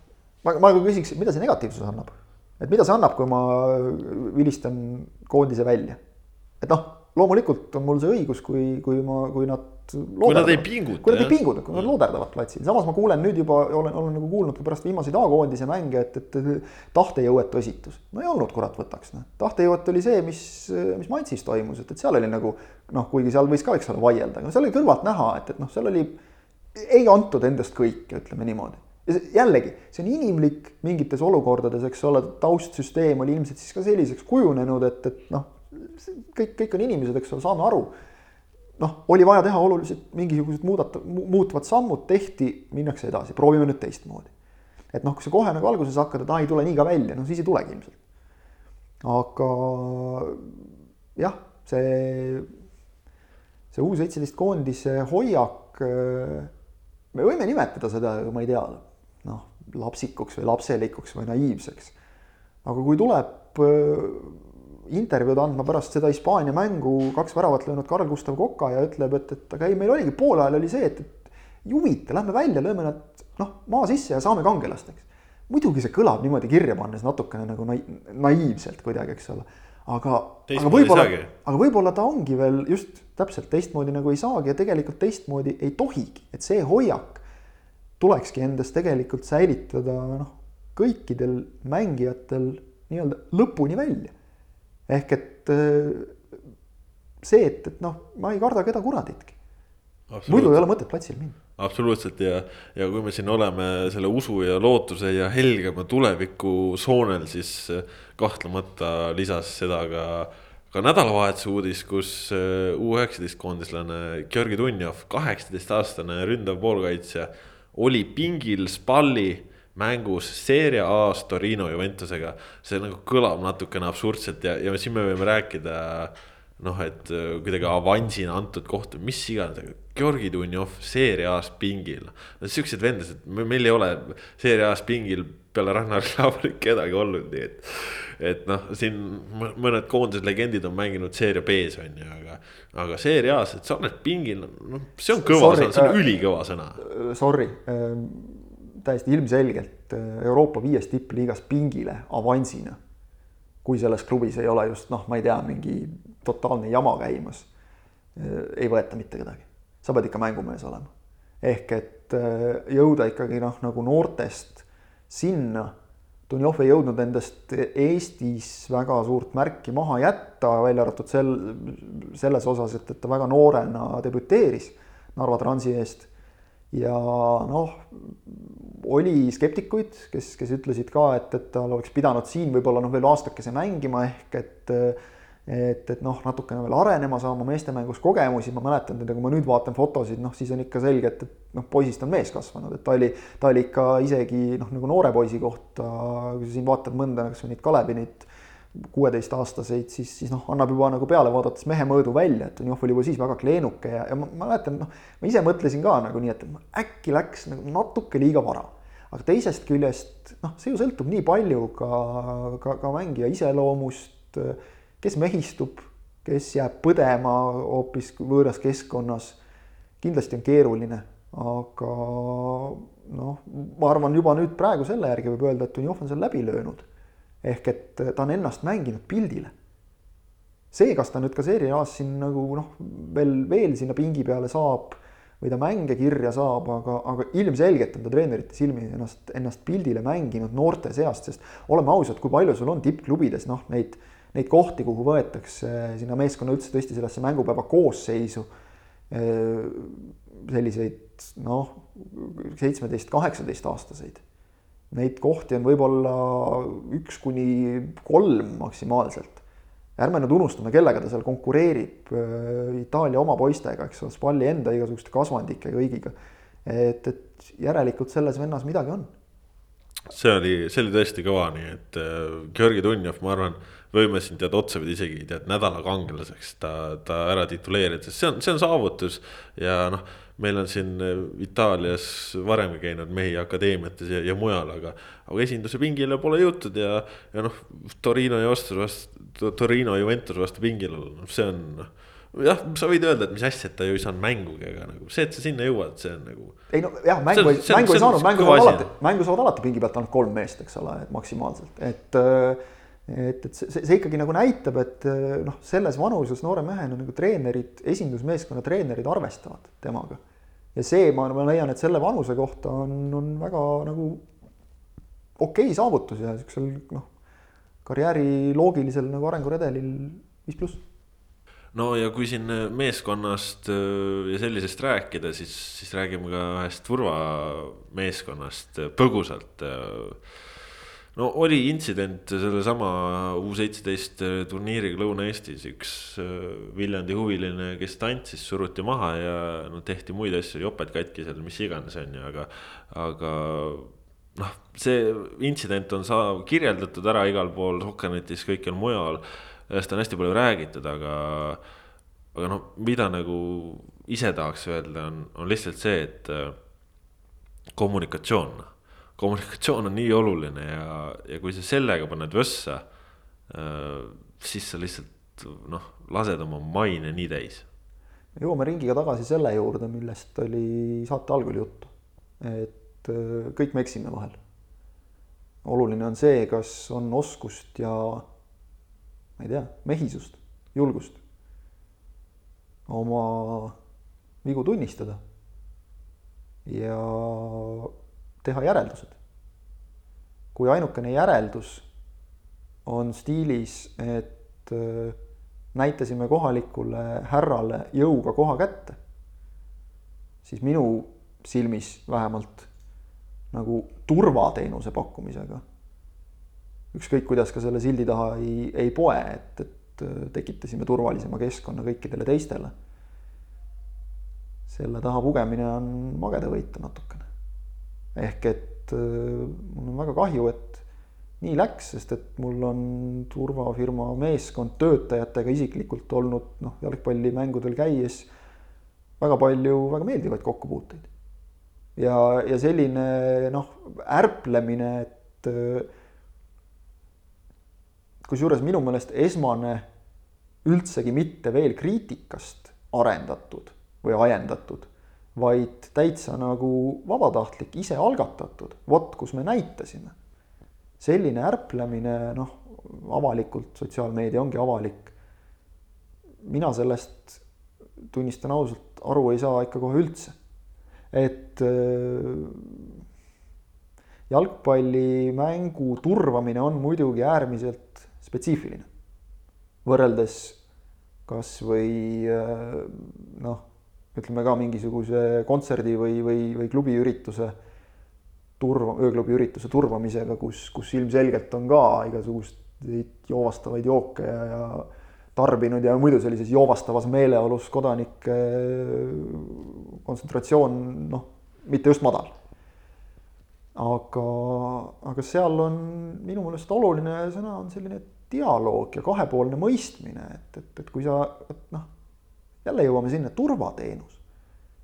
ma, ma küsiks, mida see negatiivsus annab, et mida see annab, kui ma vilistan koondise välja, et noh loomulikult on mul see õigus, kui, kui ma, kui nad. kui nad ei pinguta. kui nad ei pinguta, kui nad looderdavad platsil, samas ma kuulen nüüd juba, olen, olen nagu kuulnud ka pärast viimaseid A-koondise mänge, et, et tahtejõuetu esitus. no ei olnud, kurat, võtaks noh, tahtejõuetu oli see, mis, mis Mantsis toimus, et, et seal oli nagu noh, kuigi seal võis ka, eks ole, vaielda, aga seal oli kõrvalt näha, et, et noh, seal oli, ei antud endast kõike, ütleme niimoodi jällegi, see on inimlik mingites olukordades, eks ole, taustsüsteem oli ilmselt siis ka selliseks kujunenud, et, et noh, kõik, kõik on inimesed, eks ole, saame aru. noh, oli vaja teha oluliselt mingisugused muudata, muutuvad sammud, tehti, minnakse edasi, proovime nüüd teistmoodi. et noh, kui sa kohe nagu alguses hakkad, et aa, ei tule nii ka välja, no siis ei tulegi ilmselt. aga jah, see, see U seitseteist koondise hoiak, me võime nimetada seda, ma ei tea, noh, lapsikuks või lapselikuks või naiivseks. aga kui tuleb intervjuud andma pärast seda Hispaania mängu kaks väravat löönud Karl Gustav Koka ja ütleb, et, et aga ei, meil oligi poole ajal oli see, et, et ei huvita, lähme välja, lööme nad noh, maa sisse ja saame kangelasteks. muidugi see kõlab niimoodi kirja pannes natukene nagu naiivselt kuidagi, eks ole aga, aga võib-olla, aga võib-olla ta ongi veel just täpselt teistmoodi nagu ei saagi ja tegelikult teistmoodi ei tohigi, et see hoiak tulekski endas tegelikult säilitada noh, kõikidel mängijatel nii-öelda lõpuni välja. Ehk et äh, see, et, et noh, ma ei karda keda kuraditki. muidu ei ole mõtet platsil minna absoluutselt ja, ja kui me siin oleme selle usu ja lootuse ja helgema tuleviku soonel, siis äh, kahtlemata lisas seda ka, ka nädalavahetuse uudis, kus äh, U üheksateist koondislane Georgi Dunjov, kaheksateistaastane ründav poolkaitsja, oli pingil Spalli mängus Serie A-s Torino Juventusega. see nagu kõlab natukene absurdselt ja, ja siin me võime rääkida noh, et äh, kuidagi avansina antud kohta, mis iganes, Georgi Dunjov Serie A-s pingil. no siuksed vendasid, meil ei ole Serie A-s pingil peale Ragnar Klavrit kedagi olnud, nii et. et noh, siin mõned koondise legendid on mänginud Serie B-s on ju, aga, aga Serie A-s, et sa oled pingil, noh, see on kõva sõna, see on äh, ülikõva sõna. Sorry äh,, täiesti ilmselgelt äh, Euroopa viies tippliigas pingile avansina. kui selles klubis ei ole just noh, ma ei tea, mingi totaalne jama käimas, äh, ei võeta mitte kedagi sa pead ikka mängumees olema. ehk et äh, jõuda ikkagi noh, nagu noortest sinna. Dunjov ei jõudnud endast Eestis väga suurt märki maha jätta, välja arvatud sel, selles osas, et, et ta väga noorena debüteeris Narva Transi eest. ja noh, oli skeptikuid, kes, kes ütlesid ka, et, et tal oleks pidanud siin võib-olla noh, veel aastakese mängima ehk et et, et noh, natukene veel arenema saama meestemängus kogemusi, ma mäletan teda, kui ma nüüd vaatan fotosid, noh siis on ikka selge, et, et noh, poisist on mees kasvanud, et ta oli, ta oli ikka isegi noh, nagu noore poisi kohta, kui sa siin vaatad mõnda, kas või neid Kalevi neid kuueteistaastaseid, siis, siis noh, annab juba nagu peale vaadates mehe mõõdu välja, et Jonjov oli juba siis väga kleenuke ja, ja ma mäletan, noh, ma ise mõtlesin ka nagu nii, et äkki läks nagu natuke liiga vara aga teisest küljest noh, see ju sõltub nii palju ka, ka, ka mängija iseloomust kes mehistub, kes jääb põdema hoopis võõras keskkonnas. kindlasti on keeruline, aga noh, ma arvan, juba nüüd praegu selle järgi võib öelda, et Dunjov on seal läbi löönud. Ehk et ta on ennast mänginud pildile. see, kas ta nüüd ka Serie A-s siin nagu noh, veel, veel sinna pingi peale saab või ta mänge kirja saab, aga, aga ilmselgelt on ta treenerite silmis ennast, ennast pildile mänginud noorte seast, sest oleme ausad, kui palju sul on tippklubides noh, neid neid kohti, kuhu võetakse sinna meeskonna üldse tõesti sellesse mängupäeva koosseisu. selliseid noh, seitsmeteist, kaheksateist aastaseid. Neid kohti on võib-olla üks kuni kolm maksimaalselt. ärme nüüd unustame, kellega ta seal konkureerib Itaalia oma poistega, eks ole, Spalli enda igasuguste kasvandike kõigiga. et, et järelikult selles vennas midagi on see oli, see oli tõesti kõva, nii et äh, Georgi Dunjov, ma arvan, võime siin tead otsapidi isegi tead nädala kangelaseks ta, ta ära tituleerida, sest see on, see on saavutus. ja noh, meil on siin äh, Itaalias varemgi käinud mehi akadeemiates ja, ja mujal, aga, aga esinduse pingile pole jõutud ja, ja noh, Torino ja Ostos vastu, Torino Juventus vastu pingil olla, noh, see on noh jah, sa võid öelda, et mis asja, et ta ju ei saanud mängugi, aga nagu see, et sa sinna jõuad, see on nagu. ei no jah, mängu ei, mängu ei saanud, mängu saavad alati, mängu saavad alati pingi pealt ainult kolm meest, eks ole, et maksimaalselt, et. et, et see, see ikkagi nagu näitab, et noh, selles vanuses noore mehena nagu treenerid, esindusmeeskonna treenerid arvestavad temaga. Ja see, ma, ma leian, et selle vanuse kohta on, on väga nagu okei okay saavutus ja siuksel noh, karjääri loogilisel nagu arenguredelil viis pluss. No ja kui siin meeskonnast ja sellisest rääkida, siis, siis räägime ka ühest turvameeskonnast põgusalt no oli intsident sellesama U seitseteist turniiriga Lõuna-Eestis, üks äh, Viljandi huviline, kes tantsis, suruti maha ja no tehti muid asju, joped katki seal, mis iganes, on ju, aga, aga noh, see intsident on saa-, kirjeldatud ära igal pool, Sokkernetis, kõikjal mujal. sellest on hästi palju räägitud, aga, aga noh, mida nagu ise tahaks öelda, on, on lihtsalt see, et äh, kommunikatsioon kommunikatsioon on nii oluline ja, ja kui sa sellega paned võssa, äh, siis sa lihtsalt noh, lased oma maine nii täis. jõuame ringiga tagasi selle juurde, millest oli saate algul juttu. et äh, kõik me eksime vahel. oluline on see, kas on oskust ja ma ei tea, mehisust, julgust oma vigu tunnistada ja teha järeldused. kui ainukene järeldus on stiilis, et äh, näitasime kohalikule härrale jõuga koha kätte, siis minu silmis vähemalt nagu turvateenuse pakkumisega, ükskõik kuidas ka selle sildi taha ei, ei poe, et, et äh, tekitasime turvalisema keskkonna kõikidele teistele. selle taha pugemine on magedavõitu natukene ehk et äh, mul on väga kahju, et nii läks, sest et mul on turvafirma meeskond töötajatega isiklikult olnud noh, jalgpallimängudel käies väga palju väga meeldivaid kokkupuuteid. ja, ja selline noh, ärplemine, et äh, kusjuures minu meelest esmane üldsegi mitte veel kriitikast arendatud või ajendatud vaid täitsa nagu vabatahtlik, ise algatatud, vot kus me näitasime. selline ärplemine, noh, avalikult, sotsiaalmeedia ongi avalik. mina sellest, tunnistan ausalt, aru ei saa ikka kohe üldse. et äh, jalgpallimängu turvamine on muidugi äärmiselt spetsiifiline. võrreldes kas või äh, noh ütleme ka mingisuguse kontserdi või, või, või klubiürituse turva, ööklubi ürituse turvamisega, kus, kus ilmselgelt on ka igasuguseid joovastavaid jooke ja, ja tarbinud ja muidu sellises joovastavas meeleolus kodanike kontsentratsioon noh, mitte just madal. aga, aga seal on minu meelest oluline sõna on selline dialoog ja kahepoolne mõistmine, et, et, et kui sa, et noh jälle jõuame sinna, turvateenus.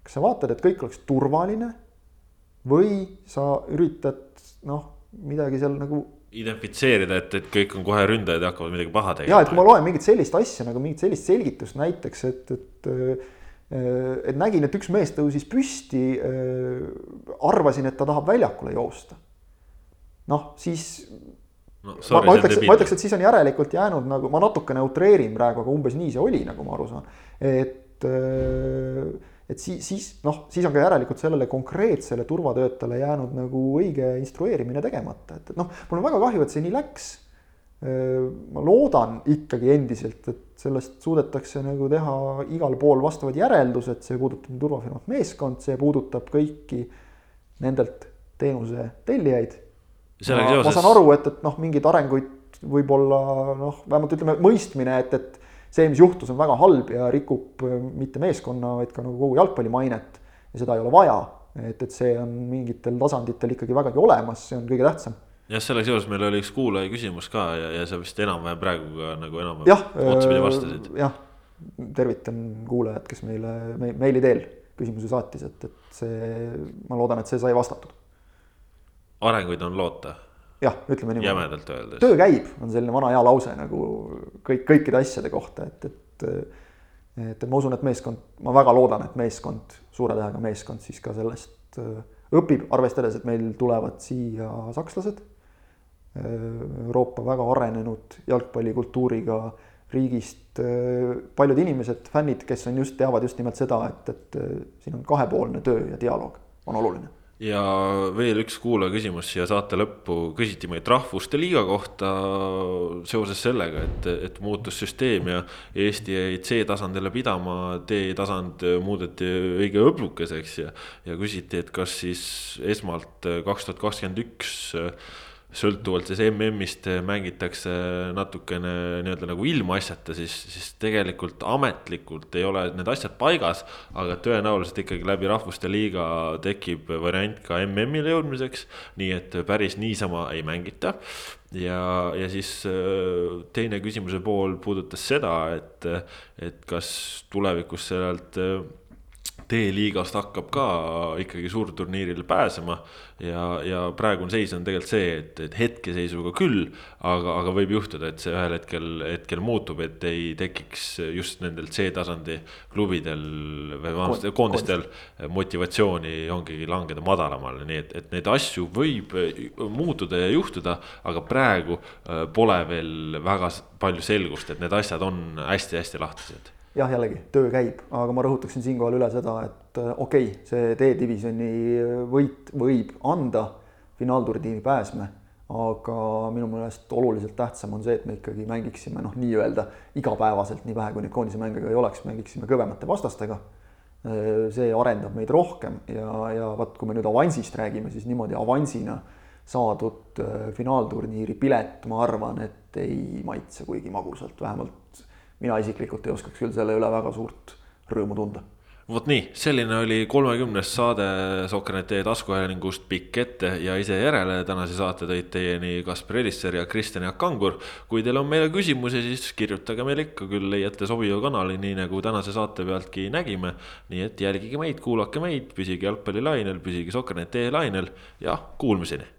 kas sa vaatad, et kõik oleks turvaline või sa üritad noh, midagi seal nagu. identifitseerida, et, et kõik on kohe ründajad ja hakkavad midagi paha tegema. ja et kui ma loen mingit sellist asja nagu mingit sellist selgitust näiteks, et, et et nägin, et üks mees tõusis püsti. arvasin, et ta tahab väljakule joosta. noh, siis no,. ma, ma ütleks, ma ütleks, et siis on järelikult jäänud nagu, ma natukene utreerin praegu, aga umbes nii see oli, nagu ma aru saan. et, äh, et siis, siis noh, siis on ka järelikult sellele konkreetsele turvatöötajale jäänud nagu õige instrueerimine tegemata, et, et noh, mul on väga kahju, et see nii läks. Äh, ma loodan ikkagi endiselt, et sellest suudetakse nagu teha igal pool vastavad järeldused, see puudutab turvafirmat meeskond, see puudutab kõiki nendelt teenuse tellijaid ma, seoses... ma saan aru, et, et noh, mingeid arenguid võib-olla noh, vähemalt ütleme mõistmine, et, et see, mis juhtus, on väga halb ja rikub äh, mitte meeskonna, vaid ka nagu kogu jalgpalli mainet. ja seda ei ole vaja, et, et see on mingitel tasanditel ikkagi vägagi olemas, see on kõige tähtsam jah, sellega seoses meil oli üks kuulaja küsimus ka ja, ja sa vist enam-vähem praegu ka nagu enam-vähem otsapidi äh, vastasid. jah, tervitan kuulajat, kes meile meili teel küsimuse saatis, et, et see, ma loodan, et see sai vastatud arenguid on loota. jah, ütleme niimoodi. jämedalt öeldes. töö käib, on selline vana hea lause nagu kõik, kõikide asjade kohta, et, et. et ma usun, et meeskond, ma väga loodan, et meeskond, suure tähega meeskond siis ka sellest äh, õpib, arvestades, et meil tulevad siia sakslased. Äh, Euroopa väga arenenud jalgpallikultuuriga riigist äh, paljud inimesed, fännid, kes on just, teavad just nimelt seda, et, et siin on kahepoolne töö ja dialoog on oluline ja veel üks kuulaja küsimus siia saate lõppu, küsiti meilt rahvuste liiga kohta seoses sellega, et, et muutus süsteem ja Eesti jäi C-tasandile pidama, D-tasand muudeti õige õblukeseks ja, ja küsiti, et kas siis esmalt kaks tuhat kakskümmend üks sõltuvalt siis MM-ist mängitakse natukene nii-öelda nagu ilmaasjata, siis, siis tegelikult ametlikult ei ole need asjad paigas. aga tõenäoliselt ikkagi läbi Rahvuste Liiga tekib variant ka MM-ile jõudmiseks, nii et päris niisama ei mängita. ja, ja siis äh, teine küsimuse pool puudutas seda, et, et kas tulevikus sellelt D-liigast hakkab ka ikkagi suurturniirile pääsema. ja, ja praegune seis on tegelikult see, et, et hetkeseisuga küll, aga, aga võib juhtuda, et see ühel hetkel, hetkel muutub, et ei tekiks just nendel C-tasandi klubidel või vabandust, koondistel motivatsiooni ongi langeda madalamale, nii et, et neid asju võib muutuda ja juhtuda, aga praegu äh, pole veel väga palju selgust, et need asjad on hästi-hästi lahtised jah, jällegi töö käib, aga ma rõhutaksin siinkohal üle seda, et äh, okei okay,, see D-divisjoni võit võib anda finaalturniiri pääsme, aga minu meelest oluliselt tähtsam on see, et me ikkagi mängiksime noh, nii-öelda igapäevaselt, nii vähe kui neid koondise mänge ka ei oleks, mängiksime kõvemate vastastega. Äh, see arendab meid rohkem ja, ja vot, kui me nüüd avansist räägime, siis niimoodi avansina saadud äh, finaalturniiri pilet, ma arvan, et ei maitse kuigi magusalt, vähemalt mina isiklikult ei oskaks küll selle üle väga suurt rõõmu tunda vot nii, selline oli kolmekümnes saade Sokkerneti taskuhäälingust Pikk ette ja ise järele. tänase saate tõid teieni Kaspar Elisser ja Kristjan Jaak Kangur. kui teil on meile küsimusi, siis kirjutage meile ikka, küll leiate sobiva kanali, nii nagu tänase saate pealtki nägime. nii et jälgige meid, kuulake meid, püsige jalgpallilainel, püsige Sokkerneti lainel ja kuulmiseni